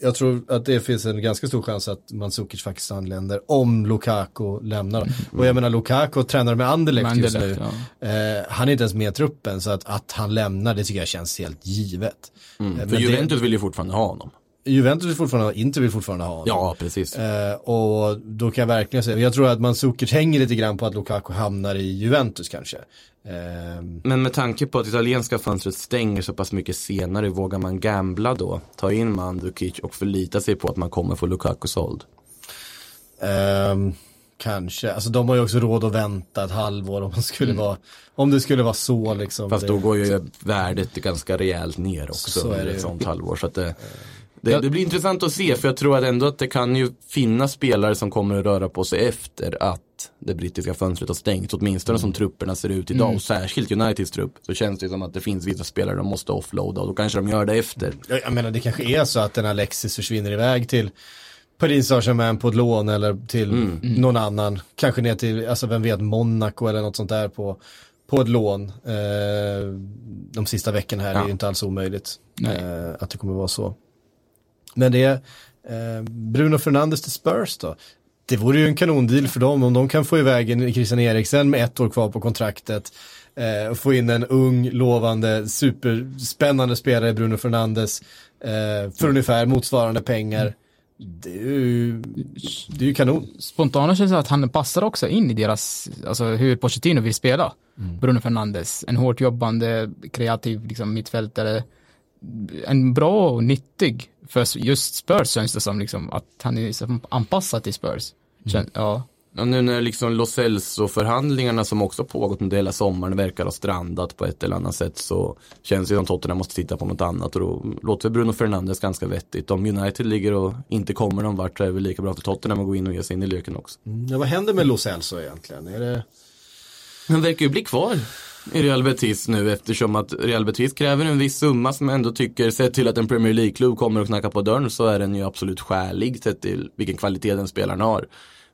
Det, jag tror att det finns en ganska stor chans att Mandzukic faktiskt anländer om Lukaku lämnar. Och jag menar Lukaku tränar med Anderlecht just nu. Anderlecht, ja. Eh, han är inte ens med i truppen så att, att han lämnar det tycker jag känns helt givet. Eh, För det- Juventus vill ju fortfarande ha honom. Juventus vill fortfarande ha, Inter vill fortfarande ha honom. Ja, precis. Eh, och då kan jag verkligen säga, jag tror att Mandzukic hänger lite grann på att Lukaku hamnar i Juventus kanske. Eh, Men med tanke på att italienska fönstret stänger så pass mycket senare, vågar man gambla då? Ta in Mandzukic och förlita sig på att man kommer få Lukaku såld? Ehm, kanske, alltså de har ju också råd att vänta ett halvår om, man skulle vara, om det skulle vara så liksom. Mm. Fast då går ju värdet ganska rejält ner också Så är under ett sånt halvår. Så det, det, det blir intressant att se för jag tror att ändå att det kan ju finnas spelare som kommer att röra på sig efter att det brittiska fönstret har stängt. Åtminstone som trupperna ser ut idag och särskilt Uniteds trupp. Så känns det som att det finns vissa spelare de måste offloada och då kanske de gör det efter. jag, menar det kanske är så att en Alexis försvinner iväg till Paris Saint-Germain på ett lån eller till Mm. någon annan. Kanske ner till, alltså vem vet, Monaco eller något sånt där på, på ett lån. Eh, de sista veckorna här Ja. är ju inte alls omöjligt eh, att det kommer vara så. Men det är eh, Bruno Fernandes till Spurs då. Det vore ju en kanondeal för dem om de kan få iväg en Christian Eriksen med ett år kvar på kontraktet. Eh, och få in en ung, lovande, superspännande spelare, Bruno Fernandes, eh, för ungefär motsvarande pengar. Det är ju, det är ju kanon. Spontant känns att han passar också in i deras, alltså hur Pochettino vill spela. Bruno Fernandes, en hårt jobbande, kreativ liksom, mittfältare. En bra och nyttig för just Spurs känns det som liksom, att han är liksom anpassad till Spurs. Kän, ja. Och nu när liksom Los Celso-förhandlingarna som också pågått under hela sommaren verkar ha strandat på ett eller annat sätt så känns det som att Tottenham måste titta på något annat och då låter Bruno Fernandes ganska vettigt. Om United ligger och inte kommer någon vart så är det väl lika bra för Tottenham att gå in och ge sig in i leken också. Ja, vad händer med Lo Celso egentligen? Är det... Han verkar ju bli kvar i Real Betis nu eftersom att Real Betis kräver en viss summa som jag ändå tycker, sett till att en Premier League-klubb kommer och knackar på dörren så är den ju absolut skälig sett till vilken kvalitet den spelaren har.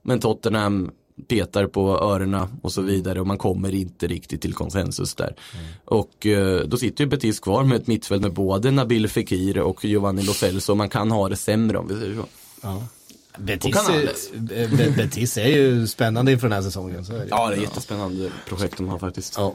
Men Tottenham petar på öronen och så vidare och man kommer inte riktigt till konsensus där. Och eh, då sitter ju Betis kvar med ett mittfält med både Nabil Fekir och Giovanni Lo Celso. Man kan ha det sämre om vi säger så. Betis, Och är, Betis är ju spännande inför den här säsongen. Så är det. Ja, det är jättespännande projekt de har faktiskt. Ja,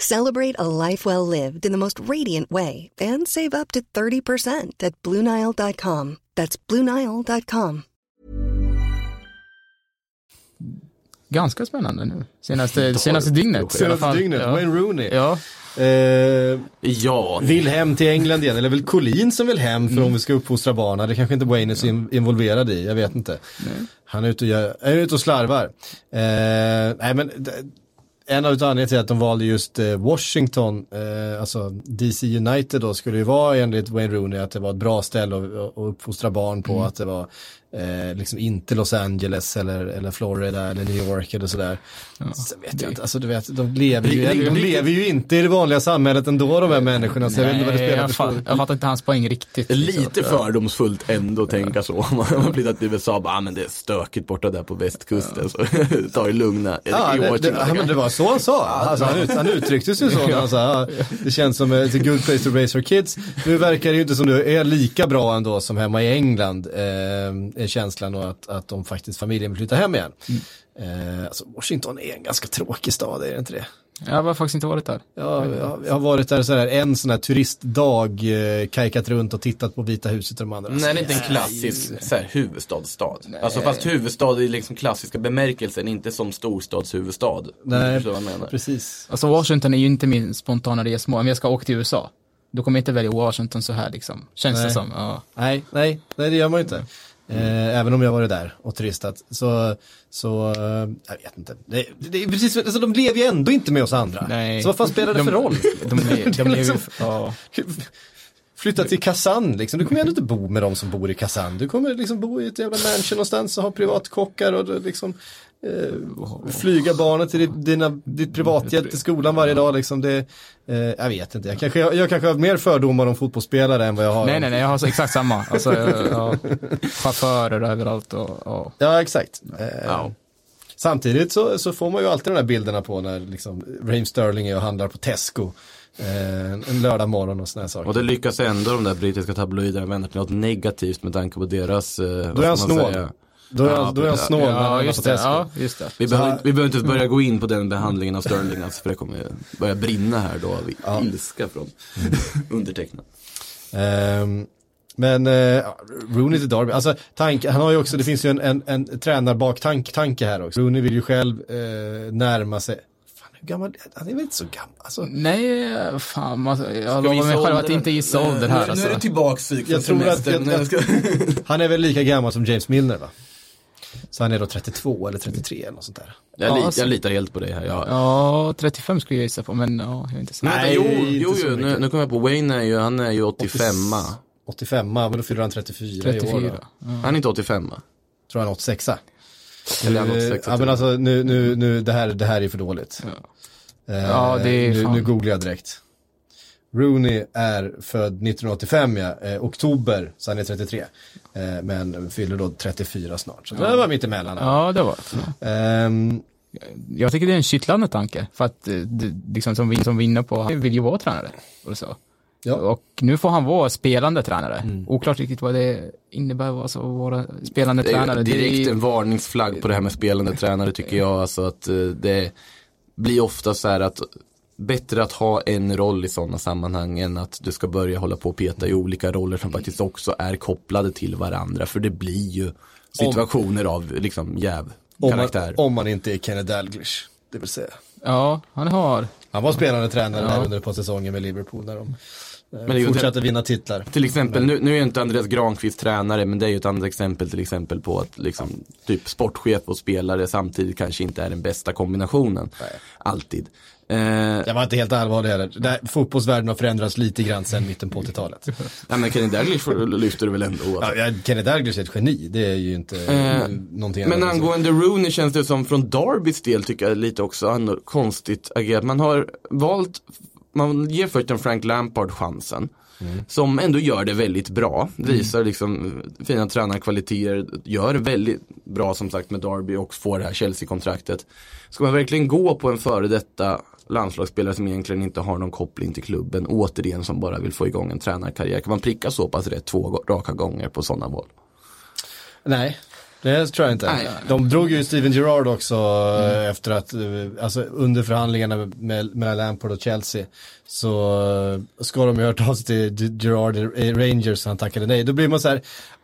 Celebrate a life well lived in the most radiant way and save up to 30% at BlueNile.com. That's BlueNile.com. Ganska spännande nu. Senaste, senaste dygnet. Senaste fall. dygnet, Ja. Wayne Rooney. Ja, Eh, Ja, vill hem till England igen, eller väl Collin som vill hem för om vi ska uppfostra barnen. Det kanske inte Wayne är så in- involverad i, jag vet inte. Han är ute och, gör, är ute och slarvar. Eh, nej men en av anledningarna till att de valde just eh, Washington, eh, alltså DC United då, skulle ju vara enligt Wayne Rooney att det var ett bra ställe att, att uppfostra barn på, att det var eh, liksom inte Los Angeles eller, eller Florida eller New York eller sådär. Så vet jag inte, alltså du vet, de lever, ju, de lever ju inte i det vanliga samhället ändå de här människorna, så jag vet inte vad det nej, spelar jag, för fa- stor jag fattar inte hans poäng riktigt. liksom. Lite fördomsfullt ändå att tänka så. Man har flyttat till USA, bara, ah, men det är stökigt borta där på västkusten. Så ta det lugna. Ja, det, det, ja, men det var så han sa. Alltså, han, ut, han uttryckte sig så när han sa, ja, det känns som ett good place to raise your kids. Nu verkar det ju inte som du är lika bra ändå som hemma i England, eh, känslan och att, att de faktiskt, familjen vill flytta hem igen. Eh, alltså, Washington är en ganska tråkig stad, är det inte det? Jag har faktiskt inte varit där. Ja, jag, jag har varit där så här, en sån här turistdag, eh, kajkat runt och tittat på Vita huset och de andra. Nej, det är inte en klassisk så här, huvudstadsstad. Alltså fast huvudstad i liksom klassiska bemärkelsen, inte som storstadshuvudstad. Nej, förstår vad jag menar. precis. Alltså Washington är ju inte min spontana resmål. Om jag ska åka till USA, då kommer jag inte välja Washington så här liksom. Känns Nej. det som. Ja. Nej, nej, nej det gör man ju inte. Eh, även om jag varit där och turistat. Så, så eh, jag vet inte. Det, det är precis, alltså, de lever ju ändå inte med oss andra. Nej. Så vad fan spelar det De- för roll? De, de, de liksom- ja. Flytta till Kazan liksom. Du kommer ändå inte bo med de som bor i Kazan. Du kommer liksom bo i ett jävla mansion någonstans och ha privatkockar och liksom eh, flyga barnet till ditt- dina, ditt privatjet till skolan varje dag liksom. Det, eh, jag vet inte. Jag kanske, jag, jag kanske har mer fördomar om fotbollsspelare än vad jag har Nej, nej, nej, jag har så exakt samma. Alltså, ja, chaufförer överallt och, och Ja, exakt. Eh, Ja. Samtidigt så, så får man ju alltid de där bilderna på när liksom Raheem Sterling är och handlar på Tesco eh, en lördag morgon och sådana här saker. Och det lyckas ändå de där brittiska tabloiderna vända till något negativt med tanke på deras, eh, Då är vad han ska man snål. Då är, Ja, då är han ja, snål ja, handlar just det. Ja, just det. Vi, behöver, här- vi behöver inte börja gå in på den behandlingen av Sterling alltså, för det kommer börja brinna här då av ilska från undertecknad. Ehm, men ja, Rooney till Derby, alltså tank, han har ju också, det finns ju en, en, en tränarbaktanke tanke här också. Rooney vill ju själv eh, närma sig, gammal, han är väl inte så gammal, alltså. Nej, fan, alltså, jag lovar mig själv att inte gissa ålder här. Nu, nu är Alltså. det tillbaks psyk Jag tror att- jag- Jag Han är väl lika gammal som James Milner va? Så han är då 32 eller 33 eller något sånt där. Jag, Ja, alltså- jag litar helt på dig här. Jag, Ja, 35 skulle jag gissa på, men ja, jag är inte säker. Nej, jo, inte jo, så jo nu, nu kommer jag på Wayne är ju, han är ju 85 85 men då fyller han 34, i år 34. då. Han är inte 85 Tror han 86 Eller han är Eh, 86 Ja men alltså nu, nu, nu det, här, det här är för dåligt. Eh, Ja, det är nu, fan- nu googlar jag direkt. Rooney är född 1985 ja, eh, oktober, så han är 33. Eh, men fyller då 34 snart. Så det var mitt emellan. här. Ja, det var det. Ehm, Jag tycker det är en kittlande tanke. För att, eh, liksom som vi, som vi är inne på, han vill ju vara tränare. Och, så. Ja. och nu får han vara spelande tränare. Mm. Oklart riktigt vad det innebär alltså, att vara spelande Det tränare. är Det direkt är- en varningsflagg på det här med spelande tränare tycker jag. Alltså att eh, det blir ofta så här att bättre att ha en roll i sådana sammanhang än att du ska börja hålla på och peta i olika roller som faktiskt också är kopplade till varandra. För det blir ju situationer av liksom jäv om, om man inte är Kenny Dalglish, det vill säga. Ja, han har. Han var spelande tränare där under ett par säsonger med Liverpool när de Eh, ju Fortsätter vinna titlar. Till exempel, nu, nu är inte Andreas Granqvist tränare, men det är ju ett annat exempel till exempel på att liksom, typ sportchef och spelare samtidigt kanske inte är den bästa kombinationen. Alltid. Eh, Jag var inte helt allvarlig heller. Där, fotbollsvärlden har förändrats lite grann sedan mitten på 80-talet. nej, men Kenny Dalglish lyfter du väl ändå oavsett. ja, Kenny Dalglish är ett geni, det är ju inte Eh, någonting Men annat. angående Rooney känns det som från Darbys del tycker jag lite också anno- konstigt agerat. Man har valt, man ger först en Frank Lampard chansen. Som ändå gör det väldigt bra. Visar liksom fina tränarkvaliteter. Gör det väldigt bra som sagt med Derby och får det här Chelsea-kontraktet. Ska man verkligen gå på en före detta landslagsspelare som egentligen inte har någon koppling till klubben. Återigen som bara vill få igång en tränarkarriär. Kan man pricka så pass rätt två raka gånger på sådana val? Nej, det tror jag inte. Nej. De drog ju Steven Gerrard också eh, efter att, eh, alltså under förhandlingarna med, mellan Lampard och Chelsea så eh, ska de ju ha hört av sig till Gerrard i Rangers så han tackade nej. Då blir man så här,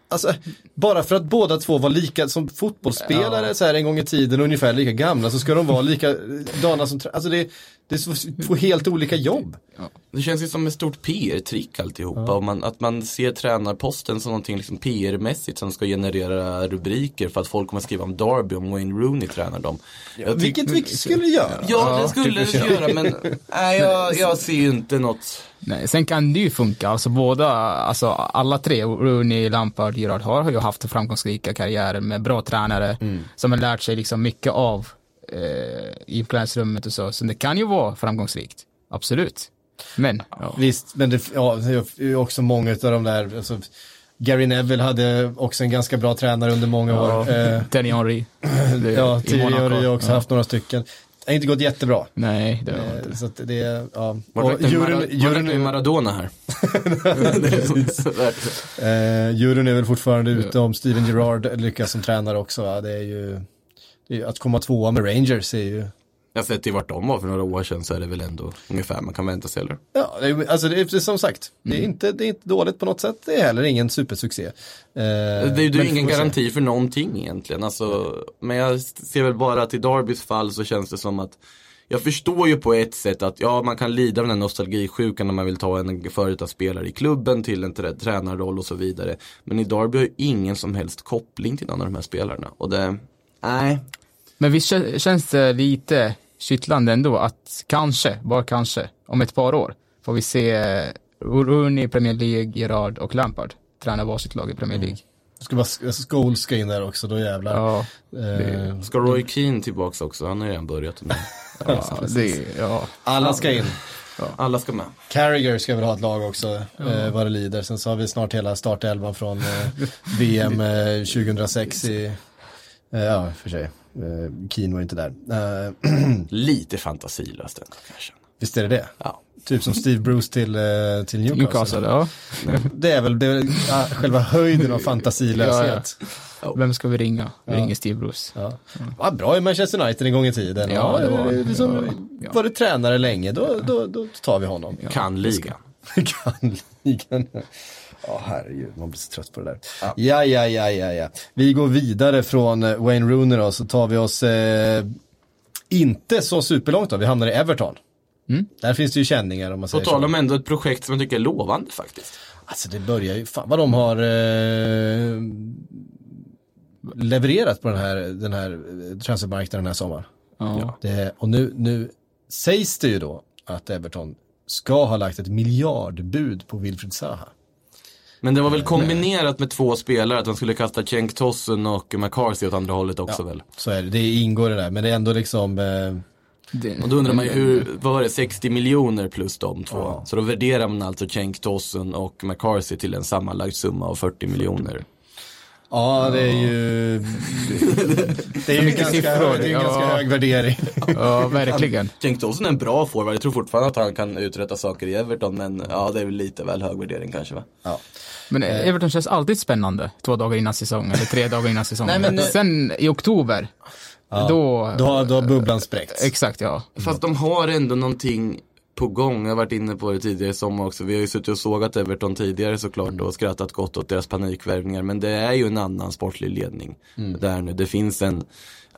alltså bara för att båda två var lika som fotbollsspelare så här en gång i tiden ungefär lika gamla så ska de vara likadana som, trä- alltså det, det är två helt olika jobb. Det känns ju som ett stort PR-trick alltihopa. Och man, att man ser tränarposten som någonting liksom PR-mässigt som ska generera rubriker för att folk kommer skriva om Derby om Wayne Rooney tränar dem. Tyck- Vilket vi skulle göra. Ja, det skulle det göra men nej, jag, jag ser ju inte något. Nej, sen kan det ju funka, alltså båda, alltså alla tre, Rooney, Lampard, Gerrard har ju haft framgångsrika karriärer med bra tränare som har lärt sig liksom mycket av eh, i omklädningsrummet och så, så det kan ju vara framgångsrikt, absolut. Men, ja. Visst, men det ja, det är ju också många av de där, alltså, Gary Neville hade också en ganska bra tränare under många år. Eh, Thierry Henry. Det- ja, Thierry Monaco. har ju också Ja. haft några stycken. Det har inte gått jättebra. Nej, det var Eh, inte. Så att det är, ja. Och verkligen juryn, Mara- juryn, Maradona här? Eh, juryn är väl fortfarande ute om Steven Gerrard lyckas som tränare också. Ja, det är ju, att komma tvåa med Rangers är ju, Jag sett till vart de var för några år sedan så är det väl ändå ungefär man kan vänta sig eller? ja, alltså det är som sagt, det, är inte, det är inte dåligt på något sätt. Det är heller ingen supersuccé. Eh, Det är ju ingen garanti för någonting egentligen. Alltså, men jag ser väl bara att i Darbys fall så känns det som att jag förstår ju på ett sätt att ja, man kan lida av den här nostalgisjukan när man vill ta en före spelare i klubben till en trä- tränarroll och så vidare. Men i Darby har ju ingen som helst koppling till någon av de här spelarna. Och det, nej. Men visst kä- känns det lite kittlande ändå att kanske, bara kanske, om ett par år får vi se eh, Rooney i Premier League, Gerard och Lampard träna varsitt lag i Premier League. Ska bara sk- Scholes ska in där också, då jävlar. Ja, Eh, Ska Roy Keane tillbaks också? Han har ju redan börjat. nu. ja, det, ja. alla ska in. Alla ska med. Carragher ska väl ha ett lag också, eh, vad det lider. Sen så har vi snart hela startelvan från eh, VM eh, 2006 i, eh, ja för sig, eh, Keane var inte där. Eh, Lite fantasilöst ändå kanske. visst är det det? Ja. Typ som Steve Bruce till, eh, till Newcastle. Newcastle, ja. Det är väl det, är, ja, själva höjden av fantasilöshet. Vem ska vi ringa? Vi ringer Steve Bruce. Ja. Ja, bra i Manchester United en gång i tiden. Ja, det var- liksom, ja. Var det tränare länge, då, då, då tar vi honom. Kan ligan. kan ligan. Ja, herregud, man blir så trött på det där. Ja, ja, ja, ja, ja. Vi går vidare från eh, Wayne Rooney då, så tar vi oss eh, inte så superlångt då, vi hamnar i Everton. Där finns det ju känningar om man På säger tal så. om ändå ett projekt som jag tycker är lovande faktiskt. Alltså det börjar ju, fan vad de har eh, levererat på den här, den här eh, transfermarknaden den här sommaren. Ja. Det, och nu, nu sägs det ju då att Everton ska ha lagt ett miljardbud på Wilfried Zaha. Men det var väl kombinerat med två spelare, att de skulle kasta Cenk Tosun och McCarthy åt andra hållet också väl. Så är det, det ingår det där, men det är ändå liksom, eh, Det, Och då undrar man ju hur, vad var det, 60 miljoner plus de två. Ja. Så då värderar man alltså Cenk Tosun och McCarthy till en sammanlagd summa av 40 miljoner. Ja det är ju, det är ju ganska, siffror, hög, det är en ja. ganska hög värdering. ja, verkligen. Cenk Tosun är en bra forward, jag tror fortfarande att han kan uträtta saker i Everton, men ja det är väl lite väl hög värdering kanske va? Ja. Men Everton känns alltid spännande två dagar innan säsong, eller tre dagar innan säsong. Nej, men- Sen i oktober, då... Då, har- då har bubblan spräckts. Exakt, ja. Fast de har ändå någonting på gång. Jag har varit inne på det tidigare i sommar också. Vi har ju suttit och sågat Everton tidigare såklart och skrattat gott åt deras panikvärvningar. Men det är ju en annan sportlig ledning där nu. Det finns en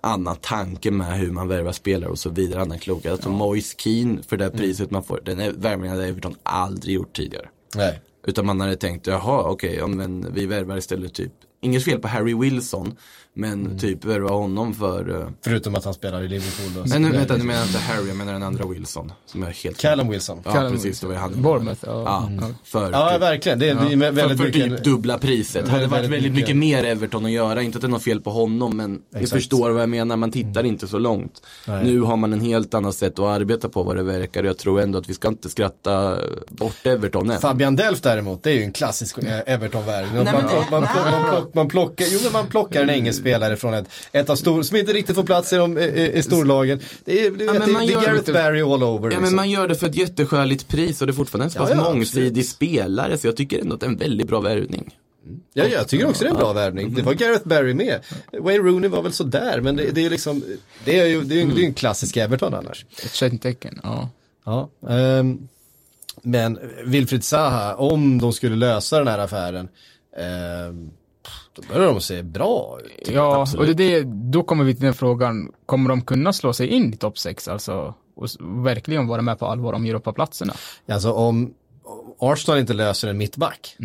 annan tanke med hur man värvar spelare och så vidare. Annan klokhet. Alltså Moise Keane för det priset man får. Den är- värvningen hade Everton aldrig gjort tidigare. Nej. Utan man hade tänkt, jaha okej, ja, men vi värvar istället typ, inget fel på Harry Wilson, men Mm. typ värva honom för uh, Förutom att han spelar i Liverpool. Och Men nu, vänta, nu menar jag inte Harry, jag menar den andra Wilson. Som är helt Callum Wilson. Ja, Callum precis, det var han. Bournemouth, ja. Ja, för, Ja, typ, verkligen. Det är, det är för, väldigt för mycket. typ dubbla priset. Det hade Väldigt varit väldigt mycket. mycket mer Everton att göra. Inte att det är något fel på honom, men du Exakt. förstår vad jag menar. Man tittar inte så långt. Nej. Nu har man en helt annat sätt att arbeta på vad det verkar. Jag tror ändå att vi ska inte skratta bort Everton än. Fabian Delf däremot, det är ju en klassisk eh, Everton-värvning. Man, man, man, man, man, plock- man plockar, jo men man plockar en engelsk spelare från ett, ett av stor, som inte riktigt får plats i, de, i, i storlagen. Det är, du Ja, vet, men det, man det är Gareth Barry all over. Ja liksom. men man gör det för ett jätteskäligt pris och det är fortfarande en så pass Ja, ja, mångsidig absolut. spelare så jag tycker ändå att det är en väldigt bra värvning. Ja, jag tycker också det är en bra värvning. Det var Gareth Barry med. Wayne Rooney var väl sådär, men det, det är liksom, det är ju det är, ju- det är en klassisk Everton annars. Ett kännetecken, ja. Ja, ehm, men Wilfried Zaha, om de skulle lösa den här affären, ehm, då börjar de se bra ut. Ja, absolut. och det är det, då kommer vi till den frågan, kommer de kunna slå sig in i topp 6 alltså? Och verkligen vara med på allvar om Europaplatserna? Alltså om Arsenal inte löser en mittback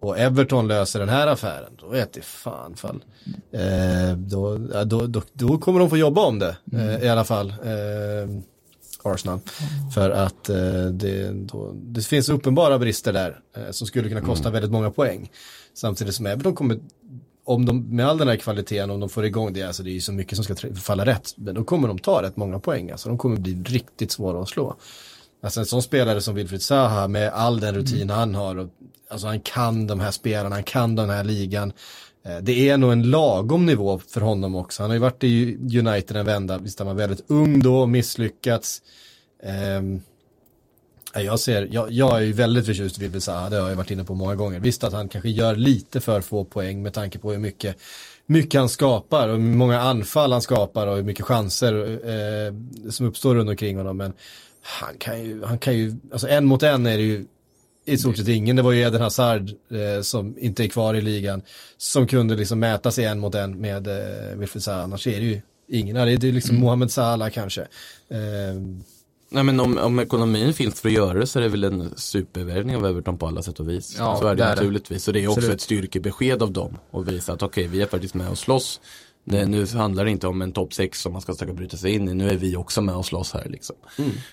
och Everton löser den här affären, då vet det fan fall. Eh, då, då, då, då kommer de få jobba om det eh, i alla fall. Eh, Arsenal. För att eh, det, då, det finns uppenbara brister där eh, som skulle kunna kosta väldigt många poäng. Samtidigt som Everton kommer, om de, med all den här kvaliteten, om de får igång det, alltså det är ju så mycket som ska falla rätt, men då kommer de ta rätt många poäng. Alltså de kommer bli riktigt svåra att slå. Alltså en sån spelare som Wilfried Zaha med all den rutin han har, och, alltså han kan de här spelarna, han kan den här ligan. Eh, det är nog en lagom nivå för honom också. Han har ju varit i United en vända, visst han var väldigt ung då, misslyckats. Ehm, jag ser, jag, jag är ju väldigt förtjust i Wilfried Zaha, det har jag varit inne på många gånger. Visst att han kanske gör lite för få poäng med tanke på hur mycket, mycket han skapar och hur många anfall han skapar och hur mycket chanser eh, som uppstår runt omkring honom. Men han kan ju, han kan ju, alltså en mot en är det ju i stort sett ingen. Det var ju Eden Hazard eh, som inte är kvar i ligan som kunde liksom mäta sig en mot en med eh, Wilfried Zaha. Annars är det ju ingen. Det är är liksom Mohamed Salah kanske. Eh, Nej men om, om ekonomin finns för att göra det så är det väl en supervärvning av Everton på alla sätt och vis. Ja, så är det det naturligtvis. Så det är också Absolut. ett styrkebesked av dem. Och visa att okej, vi är faktiskt med och slåss. Det, nu handlar det inte om en topp 6 som man ska försöka bryta sig in i. Nu är vi också med och slåss här liksom.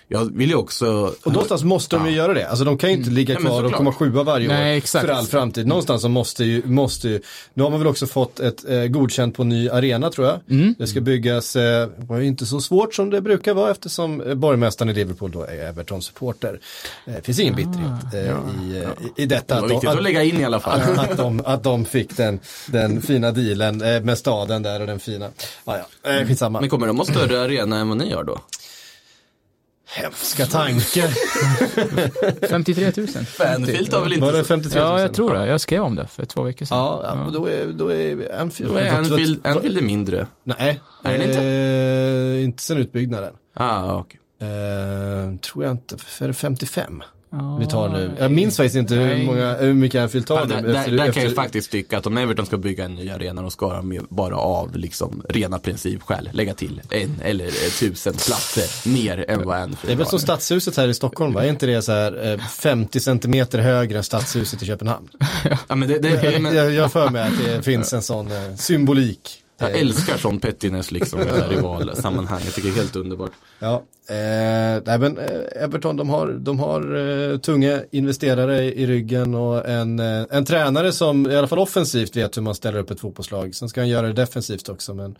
Jag vill ju också och någonstans måste de ju göra det. Alltså de kan ju inte ligga Ja, men kvar och såklart. komma sjua varje Nej, år exakt. för all framtid. Någonstans så måste ju, måste ju, nu har man väl också fått ett eh, godkänt på ny arena tror jag. Det ska byggas, eh, var ju inte så svårt som det brukar vara eftersom eh, borgmästaren i Liverpool då är Everton-supporter. Eh, Det finns ingen bitterhet eh, i, eh, i, i detta. det var att de- viktigt att lägga in i alla fall. att, att, de, att de fick den, den fina dealen eh, med staden där och den fina, ja ja, eh, skitsamma. Men kommer de ha större arena än vad ni har då? Hemska tanke. 53 000. Fanfield har väl inte Var det så- 53 000? Ja, jag tror det. Jag skrev om det för två veckor sedan. Ja, ja, men då är, då är Anfield. Då är Anfield, är mindre. Nej, Är det inte? Eh, inte sen utbyggnaden. Ah, okej. Eh, tror jag inte, för är det 55 Ja, vi tar nu. Jag minns faktiskt inte hur, många, hur mycket Anfield tar nu. där, där, där kan jag faktiskt tycka att om Everton ska bygga en ny arena då ska de bara av liksom rena principskäl lägga till en eller eh, tusen platser mer än vad Anfield Det är väl har. som stadshuset här i Stockholm va? Är inte det så här eh, 50 centimeter högre än stadshuset i Köpenhamn? Ja, men det, det, men, Jag gör för mig att det finns en sån eh, symbolik. Jag älskar sån pettiness liksom i det här rivalsammanhang. Jag tycker det är helt underbart. Ja, eh, nej men eh, Everton de har, de har eh, tunga investerare i, i ryggen och en, eh, en tränare som i alla fall offensivt vet hur man ställer upp ett fotbollslag. Sen ska han göra det defensivt också men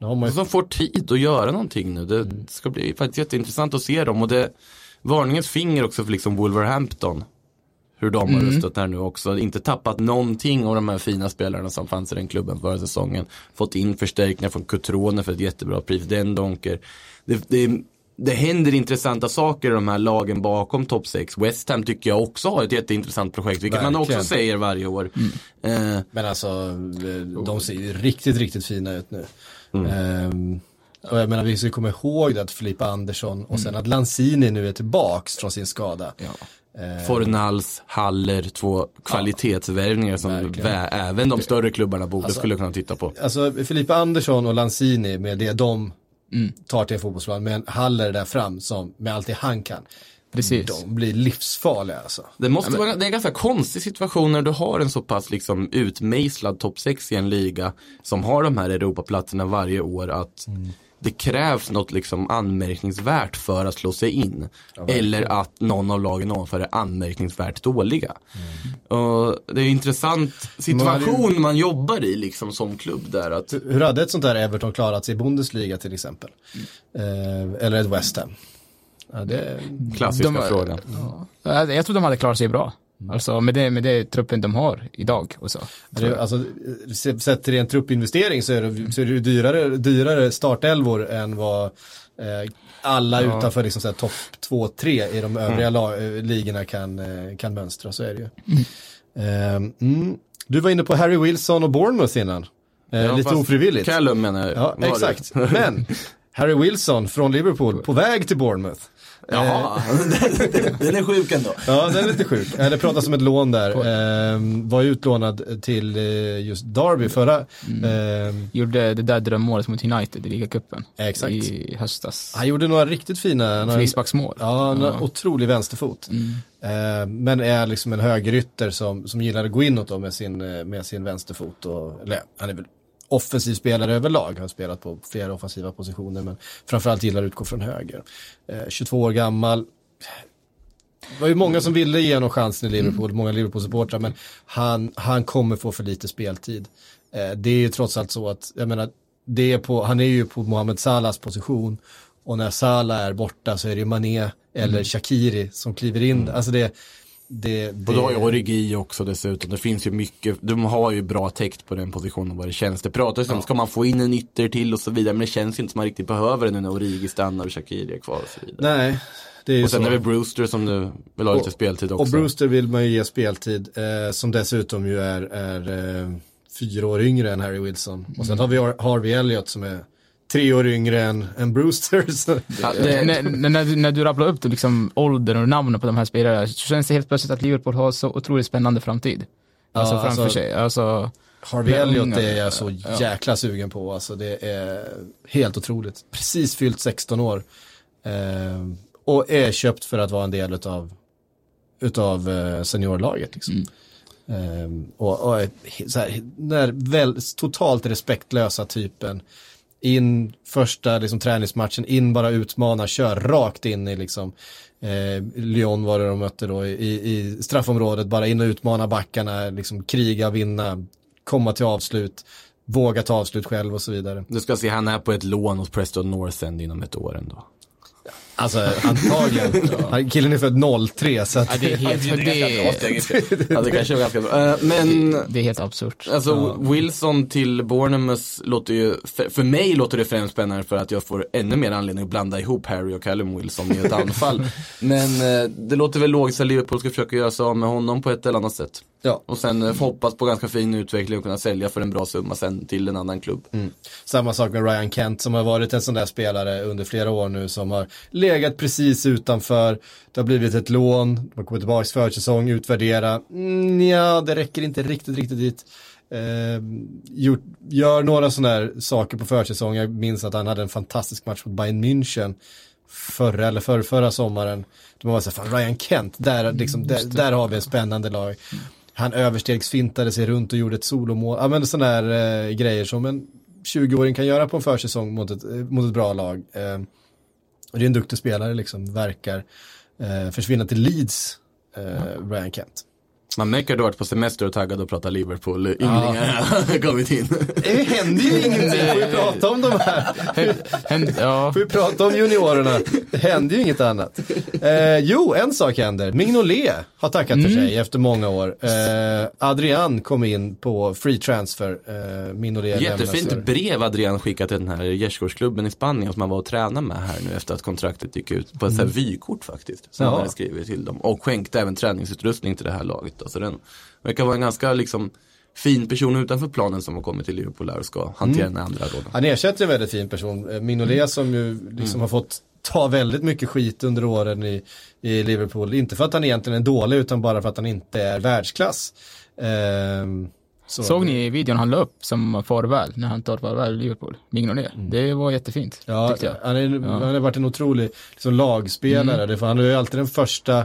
nu har man ju Som får tid att göra någonting nu. Det ska bli faktiskt jätteintressant att se dem. Och det varningens finger också för liksom Wolverhampton. Hur de har röstat här nu också. Inte tappat någonting av de här fina spelarna som fanns i den klubben förra säsongen. Fått in förstärkningar från Cutrone för ett jättebra pris. Den Donker. Det, det, det händer intressanta saker i de här lagen bakom topp 6. West Ham tycker jag också har ett jätteintressant projekt. Vilket man Verkligen. också säger varje år. Eh, Men alltså, eh, de ser ju riktigt, riktigt fina ut nu. Ehm, och jag menar, vi ska komma ihåg att Filippa Andersson och sen att Lanzini nu är tillbaks från sin skada. Ehm, Fornals, Haller, två kvalitetsvärvningar som verkligen. vä- även de större klubbarna borde skulle kunna titta på. Alltså Filippa Andersson och Lanzini med det de tar till en fotbollsplan med en Haller där fram som med allt det han kan. Precis. de blir livsfarliga alltså. Det, måste vara, det är en ganska konstig situation när du har en så pass liksom utmejslad topp 6 i en liga som har de här Europaplatserna varje år att det krävs något liksom anmärkningsvärt för att slå sig in. Eller att någon av lagen ovanför är anmärkningsvärt dåliga. Och det är en intressant situation man jobbar i liksom som klubb där. Att, Hur hade ett sånt där Everton klarat sig i Bundesliga till exempel? Eh, eller ett West Ham? Ja, det, klassiska De- frågan. Ja, Jag tror de hade klarat sig bra. Alltså med det, med det truppen de har idag och så. det, alltså, se- sett till en truppinvestering så är det, så är det dyrare, dyrare startelvor än vad eh, alla utanför liksom så här topp 2-3 i de övriga la, eh, ligorna kan, eh, kan mönstra, så är det ju. Ehm, mm. Du var inne på Harry Wilson och Bournemouth innan. Eh, Ja, lite ofrivilligt. Callum menar jag. Ja, exakt. Men Harry Wilson från Liverpool på väg till Bournemouth. Jaha, den är sjuk ändå. Ja, den är lite sjuk. Eh, Det pratas om ett lån där. Ehm, var utlånad till eh, just Derby förra. Ehm, Gjorde det där drömmålet mot United i ligacupen. Exakt. I höstas. han gjorde några riktigt fina... Frisparksmål. Ja, en otrolig vänsterfot. Ehm, men är liksom en högerytter som, som gillar att gå inåt då med sin, eh, med sin vänsterfot. Och, eller, han är väl offensiv spelare överlag, har spelat på flera offensiva positioner men framförallt gillar att utgå från höger. Eh, 22 år gammal, det var ju många som ville ge honom chansen i Liverpool, många Liverpool-supportrar, men han, han kommer få för lite speltid. Eh, det är ju trots allt så att, jag menar, det är på, han är ju på Mohamed Salahs position och när Salah är borta så är det ju Mané eller Shakiri som kliver in. Alltså det, det, det Och du har ju Origi också dessutom. Det finns ju mycket, de har ju bra täckt på den positionen vad det känns. Det pratas om, ska man få in en ytter till och så vidare. Men det känns ju inte som man riktigt behöver det nu när Origi stannar och Shakiri är kvar och så vidare. Nej, det är ju Och sen så. är det Brewster som nu vill ha lite speltid också. Och Brewster vill man ju ge speltid, eh, som dessutom ju är, är eh, fyra år yngre än Harry Wilson. Och sen har vi Har- Harvey Elliott som är tre år yngre än, än Brewster. Så. Ja, det, när, när, när, du, när du rabblar upp liksom åldern och namnen på de här spelarna så känns det helt plötsligt att Liverpool har så otroligt spännande framtid. Alltså Ja, framför alltså- sig. Alltså, Harvey unga- är jag så jäkla sugen på. Alltså det är helt otroligt. Precis fyllt 16 år. Eh, och är köpt för att vara en del utav, utav eh, seniorlaget. Liksom. Eh, och och här, den där väl, totalt respektlösa typen. In första liksom, träningsmatchen, in bara utmana, kör rakt in i liksom eh, Lyon var det de mötte då i, i straffområdet, bara in och utmana backarna, liksom kriga, vinna, komma till avslut, våga ta avslut själv och så vidare. du ska se, han är på ett lån hos Preston North End inom ett år ändå. Alltså antagligen, Han- killen är född 03 så att ja, det, är helt, det, ja, det kanske var ganska bra. Eh, Men det är helt absurt. Alltså Wilson till Bournemouth låter ju, för, för mig låter det främst spännande för att jag får ännu mer anledning att blanda ihop Harry och Callum Wilson i ett anfall. Men eh, det låter väl logiskt att Liverpool ska försöka göra sig av med honom på ett eller annat sätt. Ja. Och sen eh, hoppas på ganska fin utveckling och kunna sälja för en bra summa sen till en annan klubb. Samma sak med Ryan Kent som har varit en sån där spelare under flera år nu som har legat precis utanför. Det har blivit ett lån, de har kommit tillbaka försäsong, utvärdera. Mm, ja, det räcker inte riktigt, riktigt dit. Eh, gjort, gör några sådana här saker på försäsong. Jag minns att han hade en fantastisk match mot Bayern München förra eller förra, förra sommaren. De var så här, fan Ryan Kent, där, liksom, där, där har vi en spännande lag. Han överstegsfintade sig runt och gjorde ett solomål. Ja men sådana här eh, grejer som en 20-åring kan göra på en försäsong mot ett, eh, mot ett bra lag. Eh, det är en duktig spelare liksom, verkar eh, försvinna till Leeds, eh, Ryan Kent. Man märker att du varit på semester och taggad och pratar Liverpool. Ynglingar har kommit in. Det händer ju ingenting, får vi prata om de här. Händ, ja, Får vi prata om juniorerna. Det händer ju inget annat. Eh, jo, en sak händer. Mignolet har tackat för sig efter många år. Eh, Adrian kom in på free transfer. Eh, Mignolet Jättefint lämnas brev Adrian skickat till den här gärdsgårdsklubben i Spanien som han var och tränade med här nu efter att kontraktet gick ut. På ett mm. vykort faktiskt. Som han hade skrivit till dem. Och skänkte även träningsutrustning till det här laget. då. Så den verkar vara en ganska liksom fin person utanför planen som har kommit till Liverpool här och ska hantera den andra rollen. Han ersätter en väldigt fin person. Eh, Mignolet som ju liksom har fått ta väldigt mycket skit under åren i, i Liverpool. Inte för att han egentligen är dålig utan bara för att han inte är världsklass. Ehm, Så- Såg ni videon han la upp som farväl, när han tar farväl Liverpool? Mignolet. Det var jättefint, Ja, tyckte jag. han, är, han har varit en otrolig liksom, lagspelare. Det, för han är ju alltid den första, eh,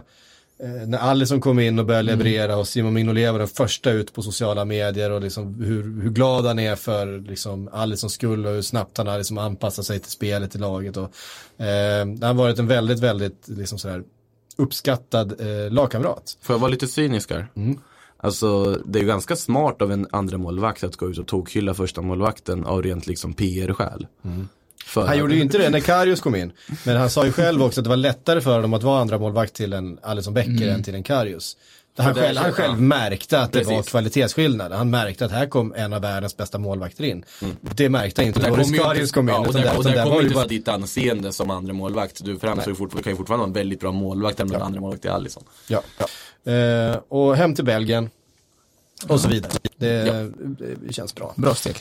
när Alisson kom in och började leverera och Simon Mignolet var den första ut på sociala medier och liksom hur, hur glad han är för liksom, Alissons skull och hur snabbt han har liksom, anpassat sig till spelet i laget. Och, eh, han har varit en väldigt, väldigt liksom, sådär, uppskattad eh, lagkamrat. Får jag vara lite cynisk här? Mm. Alltså det är ju ganska smart av en andra målvakt att gå ut och tokhylla första målvakten av rent liksom PR-skäl. För Mm. Han gjorde ju inte det när Karius kom in. Men han sa ju själv också att det var lättare för honom att vara andra målvakt till en Alisson Becker än till en Karius. Han själv, han själv märkte att det Precis. var kvalitetsskillnad. Han märkte att här kom en av världens bästa målvakter in. Det märkte han inte Där när Karius inte- kom in. ja, och där, där- och där där kommer var ju det inte bara- vara ditt anseende som andra målvakt. Du framstår fortfarande, kan ju fortfarande vara en väldigt bra målvakt även om andra målvakt är Alisson. Ja. Eh, och hem till Belgien. Och så vidare. Det, det känns bra. Bra steg.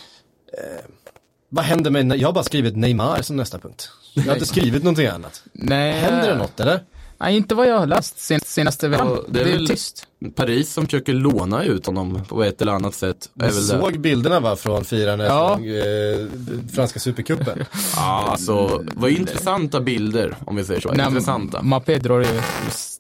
Vad händer med, jag har bara skrivit Neymar som nästa punkt. Jag har inte skrivit någonting annat. Nej, Händer det något eller? Nej, inte vad jag har läst sen, senaste veckan. Ja, det, är väl tyst. Paris som försöker låna ut honom på ett eller annat sätt. Är väl såg det. bilderna va från firandet Ja. från eh, franska supercupen. Ja, alltså, vad intressanta bilder om vi säger så. Nej, intressanta. Mappé drar ju,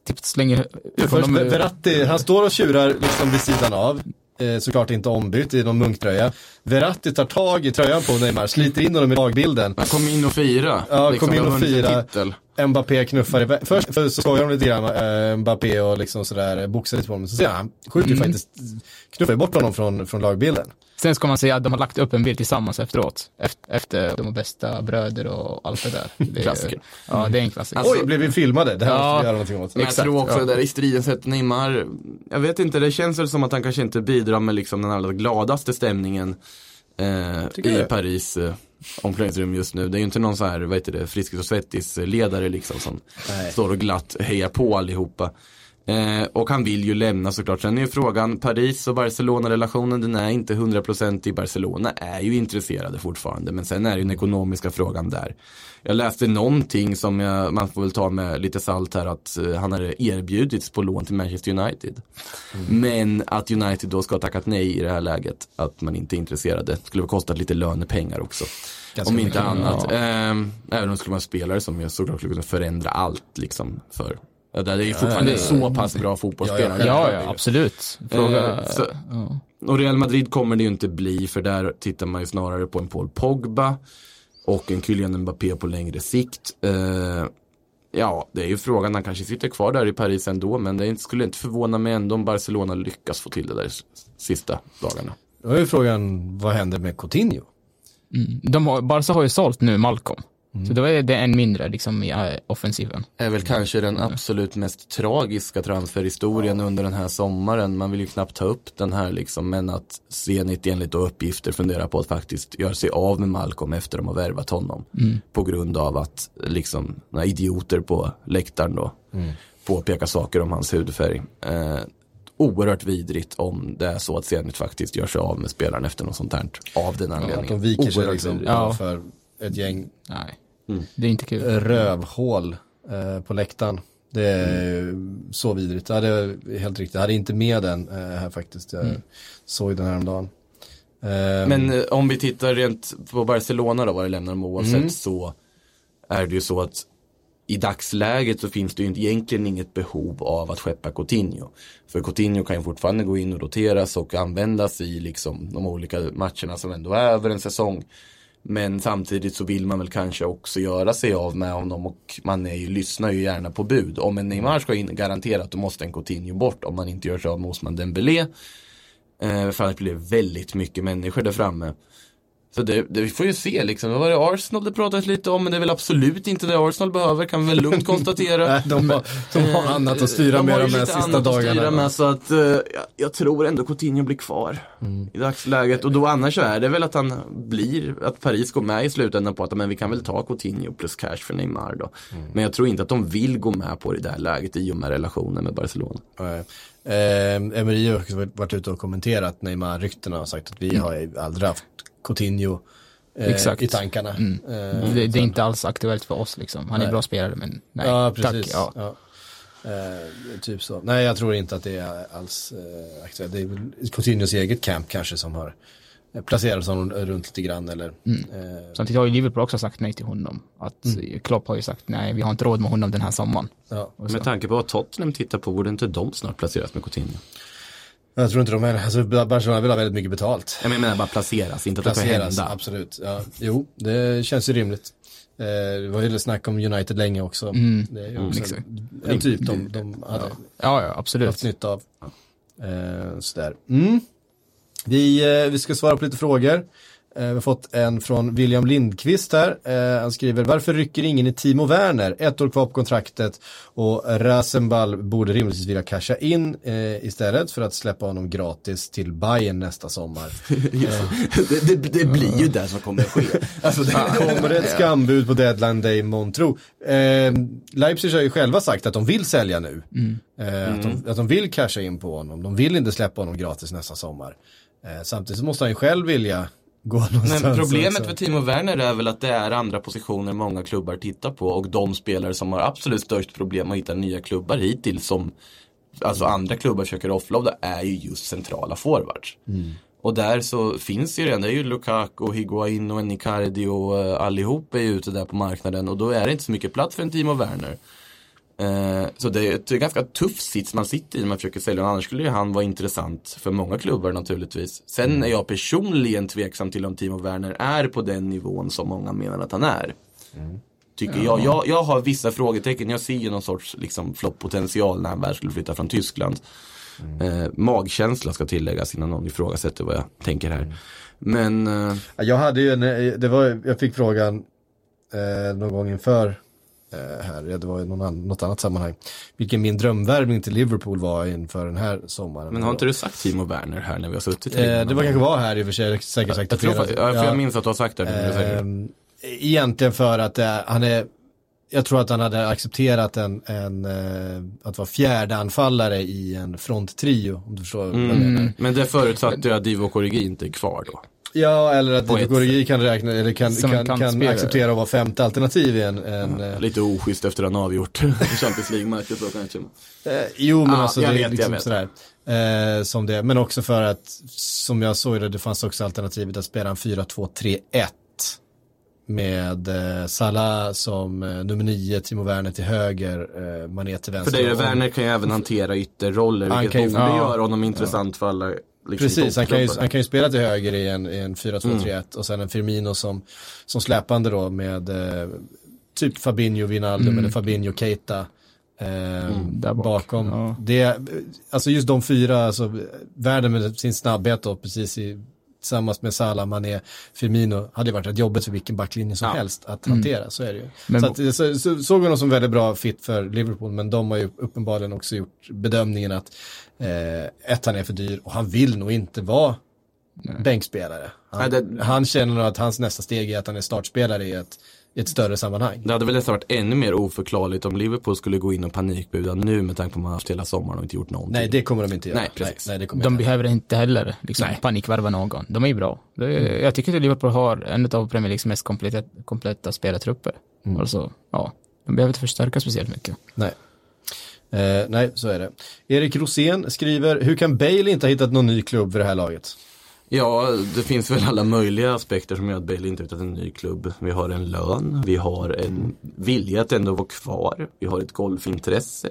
typ slänger ut Först honom. Ver- Verratti, han står och tjurar liksom vid sidan av. Eh, såklart inte ombytt i någon munktröja. Verratti tar tag i tröjan på Neymar, sliter in honom i lagbilden. Han kom in och fira. Ja, liksom, kom in och fira. Mbappé knuffar iväg. Först så skojar de lite grann, eh, Mbappé och liksom sådär, boxar lite på honom. Så ser han, skjuter ju faktiskt, knuffar bort honom från, från lagbilden. Sen ska man säga att de har lagt upp en bild tillsammans efteråt. Efter, efter de bästa bröder och allt det där. Det är, Klassiker. Ja, det är en klassiker. Alltså- Oj, blev vi filmade? Det här Ja. måste vi göra någonting åt. Men jag tror också ja. där i stridens hette Neymar, jag vet inte, det känns väl som att han kanske inte bidrar med liksom den allra gladaste stämningen eh, i? Paris eh, omklädningsrum just nu. Det är ju inte någon så här, vad heter det, Friskis och Svettis ledare liksom som Nej. står och glatt hejar på allihopa. Eh, och han vill ju lämna såklart. Sen är ju frågan, Paris och Barcelona-relationen, den är inte 100% i Barcelona, är ju intresserade fortfarande. Men sen är det ju den ekonomiska frågan där. Jag läste någonting som jag, man får väl ta med lite salt här, att eh, han hade erbjudits på lån till Manchester United. Men att United då ska ha tackat nej i det här läget, att man inte är intresserade. Det skulle ha kostat lite lönepengar också. Ganska om inte mycket, annat. Ehm, även om det skulle vara en spelare som jag såklart skulle kunna förändra allt liksom för. Ja, det är ju fortfarande det- så pass bra fotbollsspelare. Ja, Ja, ja, absolut. Fråga, Eh, så- ja. Och Real Madrid kommer det ju inte bli för där tittar man ju snarare på en Paul Pogba och en Kylian Mbappé på längre sikt. Eh, ja, det är ju frågan, han kanske sitter kvar där i Paris ändå men det skulle inte förvåna mig ändå om Barcelona lyckas få till det där sista dagarna. Då är ju frågan, vad händer med Coutinho? De har, Barca har ju sålt nu Malcolm. Mm. Så då är det en mindre liksom i eh, offensiven. är väl kanske den absolut mest tragiska transferhistorien under den här sommaren. Man vill ju knappt ta upp den här liksom, men att Zenit enligt uppgifter funderar på att faktiskt göra sig av med Malcolm efter de har värvat honom. På grund av att liksom, några idioter på läktaren då påpekar saker om hans hudfärg. Eh, oerhört vidrigt om det är så att Zenit faktiskt gör sig av med spelaren efter något sånt här. Av den Att anledningen. de viker sig liksom. Ja. för ett gäng Nej, Mm. det är inte kul. rövhål eh, på läktaren. Det är så vidrigt. Ja, det är helt riktigt. Jag hade inte med den eh, här faktiskt. Jag såg den häromdagen. Eh, Men eh, om vi tittar rent på Barcelona då, vad det lämnar dem oavsett, Mm. så är det ju så att i dagsläget så finns det ju inte- egentligen inget behov av att skeppa Coutinho. För Coutinho kan ju fortfarande gå in och roteras och användas i liksom de olika matcherna som ändå är över en säsong. Men samtidigt så vill man väl kanske också göra sig av med honom och man är ju, lyssnar ju gärna på bud. Om en Neymar ska in, garanterat då måste en Coutinho bort om man inte gör sig av med Osman Dembélé. Eh, för annars blir det väldigt mycket människor där framme. Så det, det, vi får ju se liksom. Vad var det Arsenal det pratades lite om, men det är väl absolut inte det Arsenal behöver, kan vi väl lugnt konstatera. De, har, de har annat att styra De med har de här sista dagarna. Med, så att eh, jag, jag tror ändå Coutinho blir kvar i dagsläget. Och då annars så är det väl att han blir, att Paris går med i slutändan på att men vi kan väl ta Coutinho plus cash för Neymar då. Men jag tror inte att de vill gå med på det i det här läget i och med relationen med Barcelona. Nej. Eh, Emery har varit- ute och kommenterat Neymar-ryktena och sagt att vi har ju aldrig haft Coutinho eh, Exakt. i tankarna. Mm. Eh, Det, det är inte alls aktuellt för oss liksom. Han är en bra spelare men nej, ja, tack. precis. Ja. Ja. Eh, typ så. Nej, jag tror inte att det är alls eh, aktuellt. Det är väl Coutinhos eget camp kanske som har placerat honom runt lite grann eller. Eh, Samtidigt har ju Liverpool också sagt nej till honom. Att Mm. Klopp har ju sagt nej, vi har inte råd med honom den här sommaren. ja. Med tanke på vad Tottenham tittar på, borde inte de snart placeras med Coutinho? Jag tror inte de är, alltså Barcelona vill ha väldigt mycket betalt. Jag menar bara placeras, inte att det Placeras, hända. absolut. Ja, jo, det känns ju rimligt. Eh, det var ju lite snack om United länge också. Det är ju också exakt. en, typ de, de hade Ja, ja, absolut. haft nytta av. Eh, sådär. Mm. Vi, eh, vi ska svara på lite frågor. Eh, vi har fått en från William Lindqvist här. Eh, han skriver, varför rycker ingen i Timo Werner? Ett år kvar på kontraktet och Rasenball borde rimligtvis vilja casha in eh, istället för att släppa honom gratis till Bayern nästa sommar. det, det, det blir ju det som kommer att ske. Alltså, det, Kommer det ett skambud på deadline day månntro? Eh, Leipzig har ju själva sagt att de vill sälja nu. Eh, att, de, att de vill casha in på honom. De vill inte släppa honom gratis nästa sommar. Samtidigt så måste han ju själv vilja gå någonstans. Men problemet också. för Timo Werner är väl att det är andra positioner många klubbar tittar på och de spelare som har absolut störst problem att hitta nya klubbar hittills som alltså andra klubbar försöker offloada är ju just centrala forwards. Och där så finns ju redan, det är ju Lukaku, Higuain och Nicardi och uh, allihop är ju ute där på marknaden och då är det inte så mycket plats för en Timo Werner. Eh, så det är ett ganska tuff sits man sitter i när man försöker sälja honom. Annars skulle ju han vara intressant för många klubbar naturligtvis. Sen är jag personligen tveksam till om Timo Werner är på den nivån som många menar att han är. Tycker jag. jag. Jag har vissa frågetecken. Jag ser ju någon sorts liksom, floppotential när han väl skulle flytta från Tyskland. Eh, magkänsla ska tilläggas innan någon ifrågasätter vad jag tänker här. Men eh, Ja, Jag hade ju en, eh, det var, jag fick frågan eh, någon gång inför här, ja, det var i någon något annat sammanhang. Vilken min drömvärvning till Liverpool var inför den här sommaren. Men har inte du sagt Timo Werner här när vi har suttit? Eh, det var kanske var här i och för sig, jag säkert sagt jag, det tror, flera- fa- ja, för ja. jag minns att du har sagt det. Ehm, egentligen för att eh, han är, jag tror att han hade accepterat en, en eh, att vara fjärde anfallare i en fronttrio, om du förstår vad jag menar. Mm. Men det förutsatte ju att Divo Korigi inte är kvar då. Ja, eller att På Divo ett Korigi kan räkna, eller kan, kan, kan kantspelare. acceptera att vara femte alternativ i en, en eh, Lite oschysst efter att han avgjort Champions League-matcher så kanske. Eh, jo, men Ja, alltså det är vet, liksom sådär. Eh, som det, men också för att, som jag såg det, det fanns också alternativet att spela en 4-2-3-1. Med eh, Salah som eh, nummer 9, Timo Werner till höger, eh, Mané till För vänster. det är Werner kan ju även hantera ytterroller vilket kan borde ja. göra honom intressant för alla liksom, Precis, han kan, ju, han kan ju spela till höger i en, i en 4-2-3-1 Mm. och sen en Firmino som, som släpande då med eh, typ Fabinho Wijnaldum eller Fabinho Keita. Eh, där bak. bakom. Ja. Det, alltså just de fyra, alltså världen med sin snabbhet då, precis i, tillsammans med Salah, Mané, Firmino, hade varit ett jobbet för vilken backlinje som Ja. helst att hantera, så är det ju. Men- så att, så, så, såg vi dem som väldigt bra fit för Liverpool, men de har ju uppenbarligen också gjort bedömningen att eh, ett, han är för dyr och han vill nog inte vara bänkspelare. Han, Nej, det- han känner nog att hans nästa steg är att han är startspelare i ett, i ett större sammanhang. Det hade väl nästan varit ännu mer oförklarligt om Liverpool skulle gå in och panikbuda nu med tanke på att man har haft hela sommaren och inte gjort någonting. Nej, det kommer de inte göra. Nej, precis. Nej, det kommer De inte. behöver inte heller liksom, Nej. panikvärva någon. De är ju bra. Är, Mm. Jag tycker att Liverpool har en av Premier Leagues mest kompletta, kompletta spelartrupper. Mm. Alltså, ja, de behöver inte förstärka speciellt mycket. Nej. Eh, nej, så är det. Erik Rosén skriver, hur kan Bale inte ha hittat någon ny klubb vid det här laget? Ja, det finns väl alla möjliga aspekter som gör att Bale inte hittat en ny klubb. Vi har en lön, vi har en vilja att ändå vara kvar, vi har ett golfintresse.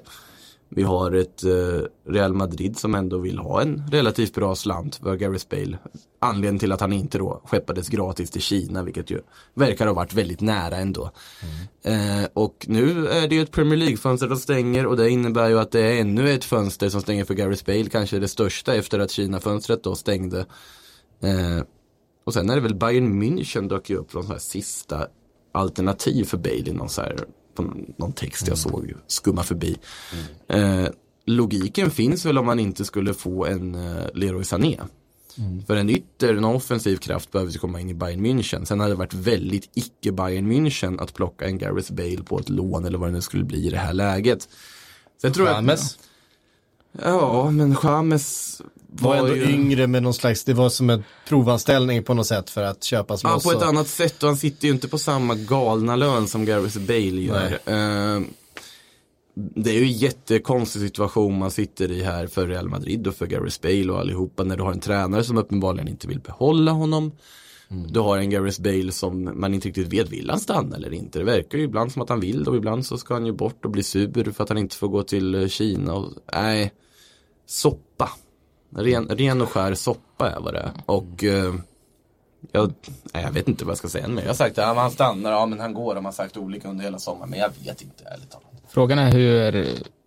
Vi har ett eh, Real Madrid som ändå vill ha en relativt bra slant för Gareth Bale. Anledningen till att han inte då skeppades gratis till Kina, vilket ju verkar ha varit väldigt nära ändå. Eh, och nu är det ju ett Premier League-fönster som stänger och det innebär ju att det är ännu ett fönster som stänger för Gareth Bale, kanske det största efter att Kina-fönstret då stängde. Eh, och sen är det väl Bayern München dök ju upp som här sista alternativ för Bale i någon, så här, på någon text jag såg ju skumma förbi. Eh, logiken finns väl om man inte skulle få en eh, Leroy Sané. För en ytter, en offensiv kraft behöver komma in i Bayern München. Sen hade det varit väldigt icke Bayern München att plocka en Gareth Bale på ett lån eller vad det nu skulle bli i det här läget. Sen tror jag James Ja, men James var ändå ju... yngre med någon slags, det var som en provanställning på något sätt för att köpas Ja, loss. på ett och- annat sätt och han sitter ju inte på samma galna lön som Gareth Bale gör. Eh, det är ju en jättekonstig situation man sitter i här för Real Madrid och för Gareth Bale och allihopa när du har en tränare som uppenbarligen inte vill behålla honom. Du har en Gareth Bale som man inte riktigt vet, vill han stanna eller inte? Det verkar ju ibland som att han vill och ibland så ska han ju bort och bli sur för att han inte får gå till Kina. Och, nej, soppa. Ren, ren och skär soppa är vad det är. Och eh, jag, nej, jag vet inte vad jag ska säga mer. Jag har sagt att ja, han stannar, ja men han går. De har sagt olika under hela sommaren. Men jag vet inte ärligt talat. Frågan är hur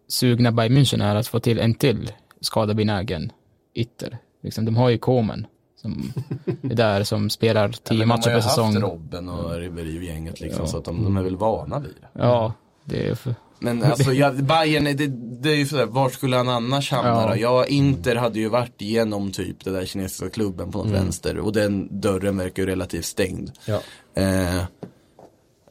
sugna Bayern München är att få till en till skadebenägen ytter. Liksom, de har ju Komen som är där som spelar tio Men matcher per De har ju säsong. haft Robben och Ribéry och gänget liksom. Så att de, de är väl vana vid det. Ja, det är för... Men alltså ja, Bayern, det, det är ju sådär, var skulle han annars hamna Ja. då? Ja, Inter hade ju varit igenom typ den där kinesiska klubben på något vänster och den dörren verkar ju relativt stängd. Ja. Eh,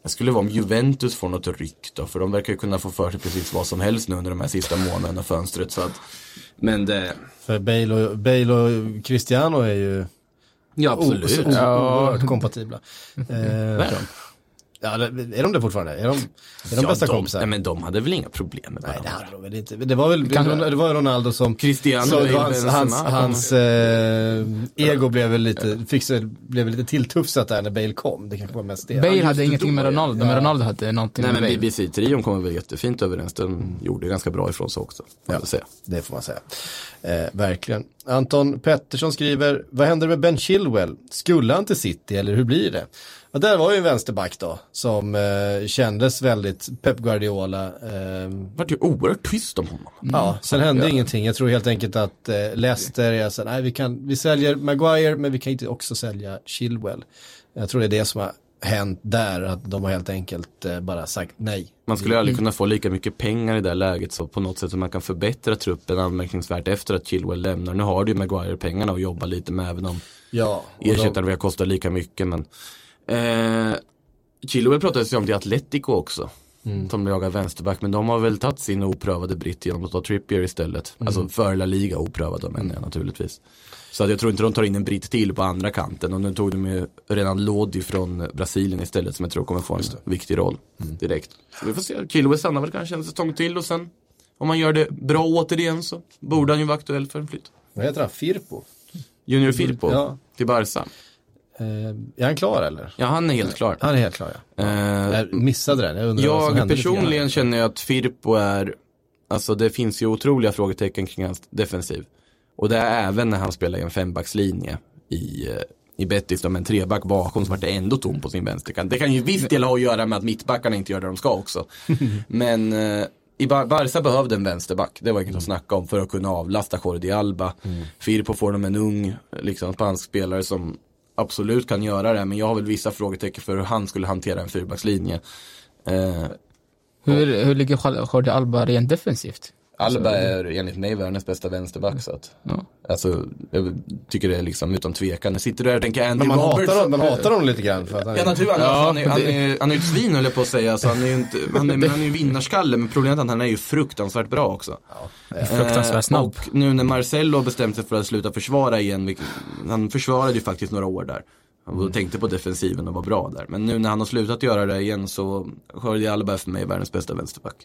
det skulle vara om Juventus får något ryck då, för de verkar ju kunna få för sig precis vad som helst nu under de här sista månaderna av fönstret. Så att, men det, För Bale och, Bale och Cristiano är ju ja absolut. oerhört kompatibla. Eh, Vad är de? Ja, är de det fortfarande? Är de, är de Ja, bästa de, kompisar? nej, men de hade väl inga problem med Nej, det varandra? hade de väl inte. Det var väl Kanske- det var Ronaldo som... Cristiano så det var hans, hans, hans eh, ego blev väl lite, fick blev väl lite tilltufsat där när Bale kom. Det kanske var mest det. Bale hade ingenting med Ronaldo, men Ronaldo hade någonting Nej med men Bale. BBC-trion kommer väl jättefint överens. Den gjorde ganska bra ifrån sig också. Får jag säga. Det får man säga. Eh, verkligen. Anton Pettersson skriver, vad händer med Ben Chilwell? Skulle han till City eller hur blir det? Ja, där var ju en vänsterback då, som eh, kändes väldigt Pep Guardiola. Eh, Det vart ju oerhört tyst om honom. Ja, sen hände ingenting. Jag tror helt enkelt att eh, Leicester är så här, nej vi kan, vi säljer Maguire men vi kan inte också sälja Chilwell. Jag tror det är det som har hänt där, att de har helt enkelt eh, bara sagt nej. Man skulle aldrig kunna få lika mycket pengar i det läget så på något sätt som man kan förbättra truppen anmärkningsvärt efter att Chilwell lämnar. Nu har du ju Maguire pengarna att jobba lite med även om Ja, de, ersättaren vill kosta lika mycket men eh, Chilwell pratades ju om till Atletico också. Som jagar vänsterback men de har väl tagit sin oprövade britt genom att ta Trippier istället. Alltså för La Liga oprövade menar jag naturligtvis. Så att jag tror inte de tar in en britt till på andra kanten och nu tog de ju redan Lodi från Brasilien istället som jag tror kommer få en viktig roll direkt. Så vi får se, Chilwell stannar väl kanske en säsong till och sen om man gör det bra återigen så borde han ju vara aktuell för en flytt. vad heter han, Firpo? Junior Firpo Ja. till Barca. Eh, är han klar eller? Ja han är helt klar. Han är helt klar ja. Eh, Jag missade den, jag undrar vad som Jag hände personligen känner jag att Firpo är, alltså det finns ju otroliga frågetecken kring hans defensiv. Och det är även när han spelar i en fembackslinje i, eh, i Betis, då med en treback bakom så vart det ändå tom på sin vänsterkant. Det kan ju viss del ha att göra med att mittbackarna inte gör det de ska också. Men eh, i Bar- Barca behövde en vänsterback, det var inget att snacka om för att kunna avlasta Jordi Alba. Firpo får de en ung, liksom spansk spelare som absolut kan göra det, men jag har väl vissa frågetecken för hur han skulle hantera en fyrbackslinje. Eh, Hur, hur ligger Jor- Jordi Alba rent defensivt? Alba är enligt mig världens bästa vänsterback så att, Ja. alltså, jag tycker det är liksom utan tvekan. Jag sitter där och tänker Andy Men man hatar, Robertson. dem, man hatar dem lite grann för att han Ja är... naturligtvis, Ja, han, är, han, är, han är ju ett svin höll jag på att säga, så han är ju inte, han är, han ju vinnarskalle, men problemet är att han är ju fruktansvärt bra också. Fruktansvärt snabb. Och nu när Marcello har bestämt sig för att sluta försvara igen, vilket- han försvarade ju faktiskt några år där. Han tänkte på defensiven och var bra där. Men nu när han har slutat göra det igen så Jordi Alba är för mig världens bästa vänsterback.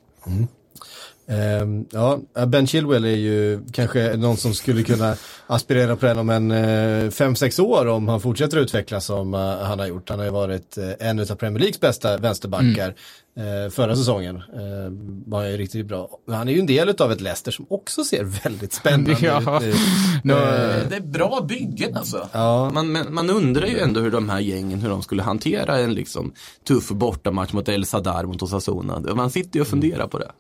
Ehm, ja, Ben Chilwell är ju kanske någon som skulle kunna aspirera på den om en eh, fem sex år om han fortsätter utvecklas som eh, han har gjort. Han har ju varit eh, en av Premier Leagues bästa vänsterbackar eh, förra säsongen. Var ju riktigt bra. Han är ju en del av ett Leicester som också ser väldigt spännande Ja. ut nu. Eh, Det är bra byggen alltså. Ja. Man, men, man undrar ju ändå hur de här gängen, hur de skulle hantera en liksom tuff bortamatch mot El Sadar mot Osasuna. Man sitter ju och funderar på det.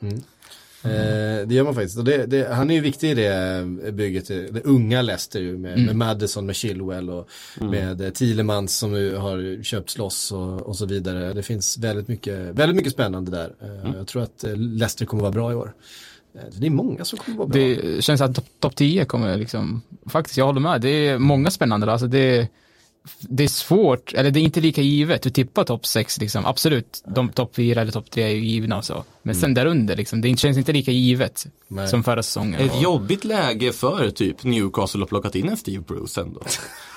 Eh, det gör man faktiskt. Det, det, han är ju viktig i det bygget, det unga Leicester ju med, med Madison, med Chilwell och med eh, Thielemans som nu har köpt loss och, och så vidare. Det finns väldigt mycket, väldigt mycket spännande där. Eh, Jag tror att eh, Leicester kommer vara bra i år. Eh, Det är många som kommer vara bra. det känns att topp top 10 kommer liksom, faktiskt jag håller med, det är många spännande, alltså det, det är svårt, eller det är inte lika givet, du tippar topp 6 liksom, absolut, de topp 4 eller topp 3 är ju givna och så, men sen där under liksom, det känns inte lika givet Nej. som förra säsongen. Ett jobbigt läge för typ Newcastle att plockat in en Steve Bruce ändå.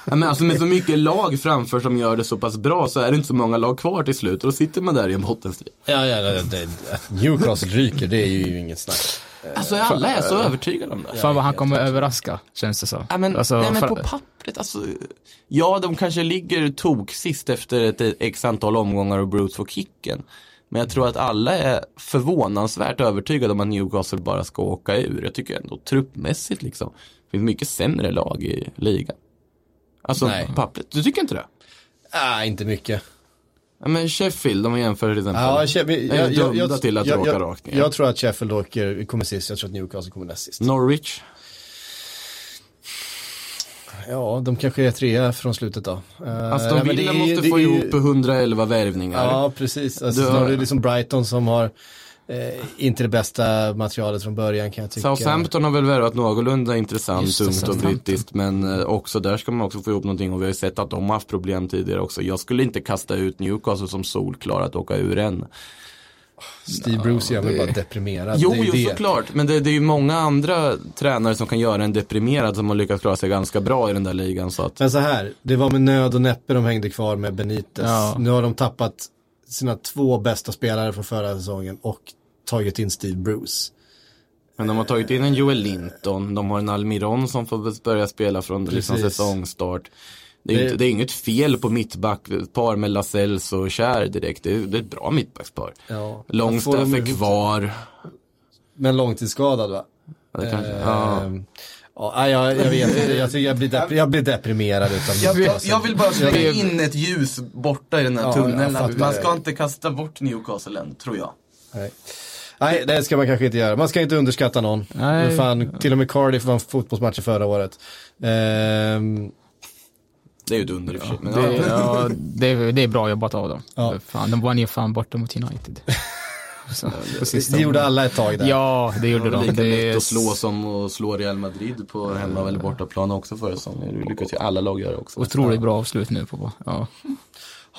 Ja, men alltså med så mycket lag framför som gör det så pass bra så är det inte så många lag kvar till slut och då sitter man där i en bottenstrid. Ja, ja, det, Newcastle ryker, det är ju inget snack. Alltså alla är så övertygade om det. Fan vad han kommer överraska, känns det så. Ja, men, Alltså, nej, men på pappret, alltså. Ja, de kanske ligger tok sist efter ett x antal omgångar och Bruce får kicken. Men jag tror att alla är förvånansvärt övertygade om att Newcastle bara ska åka ur. Jag tycker ändå truppmässigt liksom. Det finns mycket sämre lag i ligan. Alltså Nej. pappret. Du tycker inte det? Ah, inte mycket. Ja, men Sheffield, de jämför till exempel. Ja, jag, jag, är jag, dömda till att jag, åka jag, rakt ner. jag tror att Sheffield åker, kommer sist, jag tror att Newcastle kommer näst sist. Norwich. Ja, de kanske är trea från slutet då. Uh, Aston Alltså, Villa måste få ihop 111 värvningar. Ja, precis. Alltså, Du- är det liksom Brighton som har eh, inte det bästa materialet från början kan jag tycka. Southampton har väl värvat någorlunda intressant, Just det, ungt och brittiskt. Men eh, också där ska man också få ihop någonting och vi har ju sett att de har haft problem tidigare också. Jag skulle inte kasta ut Newcastle som solklara att åka ur än. Steve Bruce gör mig bara deprimerad. Jo, det jo det. såklart. Men det, det är ju många andra tränare som kan göra en deprimerad som har lyckats klara sig ganska bra i den där ligan. Så att, Men så här, det var med nöd och näppe de hängde kvar med Benitez. Ja. Nu har de tappat sina två bästa spelare från förra säsongen och tagit in Steve Bruce. men de har tagit in en Joel Linton, de har en Almiron som får börja spela från liksom, säsongstart. Det är, Det- Inte, det är inget fel på mittbackpar med Lasells och Kjär direkt. Det är, det är ett bra mittbackspar. Ja. De är kvar. Men långtidsskadad va? Ja, det kanske, Eh, ja. Ja, jag, jag vet inte, jag, jag, blir jag blir deprimerad utan Jag, vill bara slänga Jag- in ett ljus borta i den här Ja, tunneln. jag Man ska inte kasta bort Newcastle än, tror jag. Nej. Nej, det ska man kanske inte göra. Man ska inte underskatta någon. Nej. Fan, till och med Cardiff vann fotbollsmatcher förra året. Ehm, Det är ju ett under i och för sig. Men, Det, ja. ja, det, är- det är bra jobbat av dem. Ja. Fan, de vann ju fan borta mot United. Så, det gjorde omgången. alla ett tag där. Ja, det gjorde Det var de. lika Det lätt är- att slå som att slå Real Madrid på hemma eller bortaplan också förra säsongen. Det lyckas ju alla lag göra också. Otroligt bra avslut nu på, ja.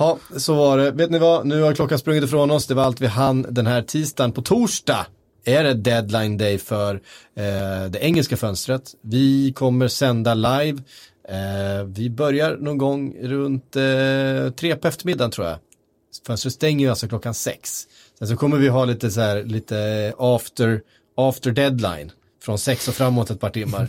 Ja, så var det. Vet ni vad? Nu har klockan sprungit ifrån oss. Det var allt vi hann den här tisdagen. På torsdag är det deadline day för eh, det engelska fönstret. Vi kommer sända live. Eh, vi börjar någon gång runt eh, tre på eftermiddagen tror jag. Fönstret stänger ju alltså klockan sex. Sen så kommer vi ha lite så här, lite after, after deadline. Från sex och framåt ett par timmar.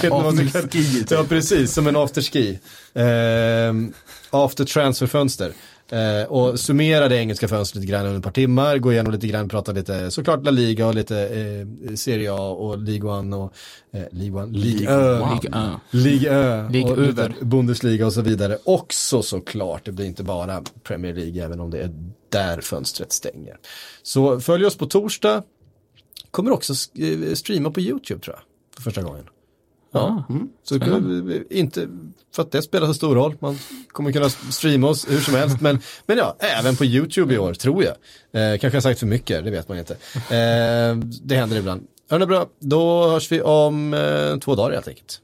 Kalla- Afterski, typ. Ja, precis, som en afterski. Ehm, after transferfönster. Eh, och summera det engelska fönstret lite grann under ett par timmar, gå igenom lite grann, prata lite såklart La Liga och lite eh, Serie A och League One och eh, League One, League Ö. League Ö Över. Bundesliga och så vidare. Också såklart, det blir inte bara Premier League även om det är där fönstret stänger. Så följ oss på torsdag. Kommer också eh, streama på YouTube tror jag, för första gången. Ja, så det kommer- inte för att det spelar så stor roll. Man kommer kunna streama oss hur som helst. Men, men ja, även på YouTube i år, tror jag. Eh, kanske har sagt för mycket, det vet man inte. Eh, det händer ibland. Hörni bra, då hörs vi om eh, två dagar helt enkelt.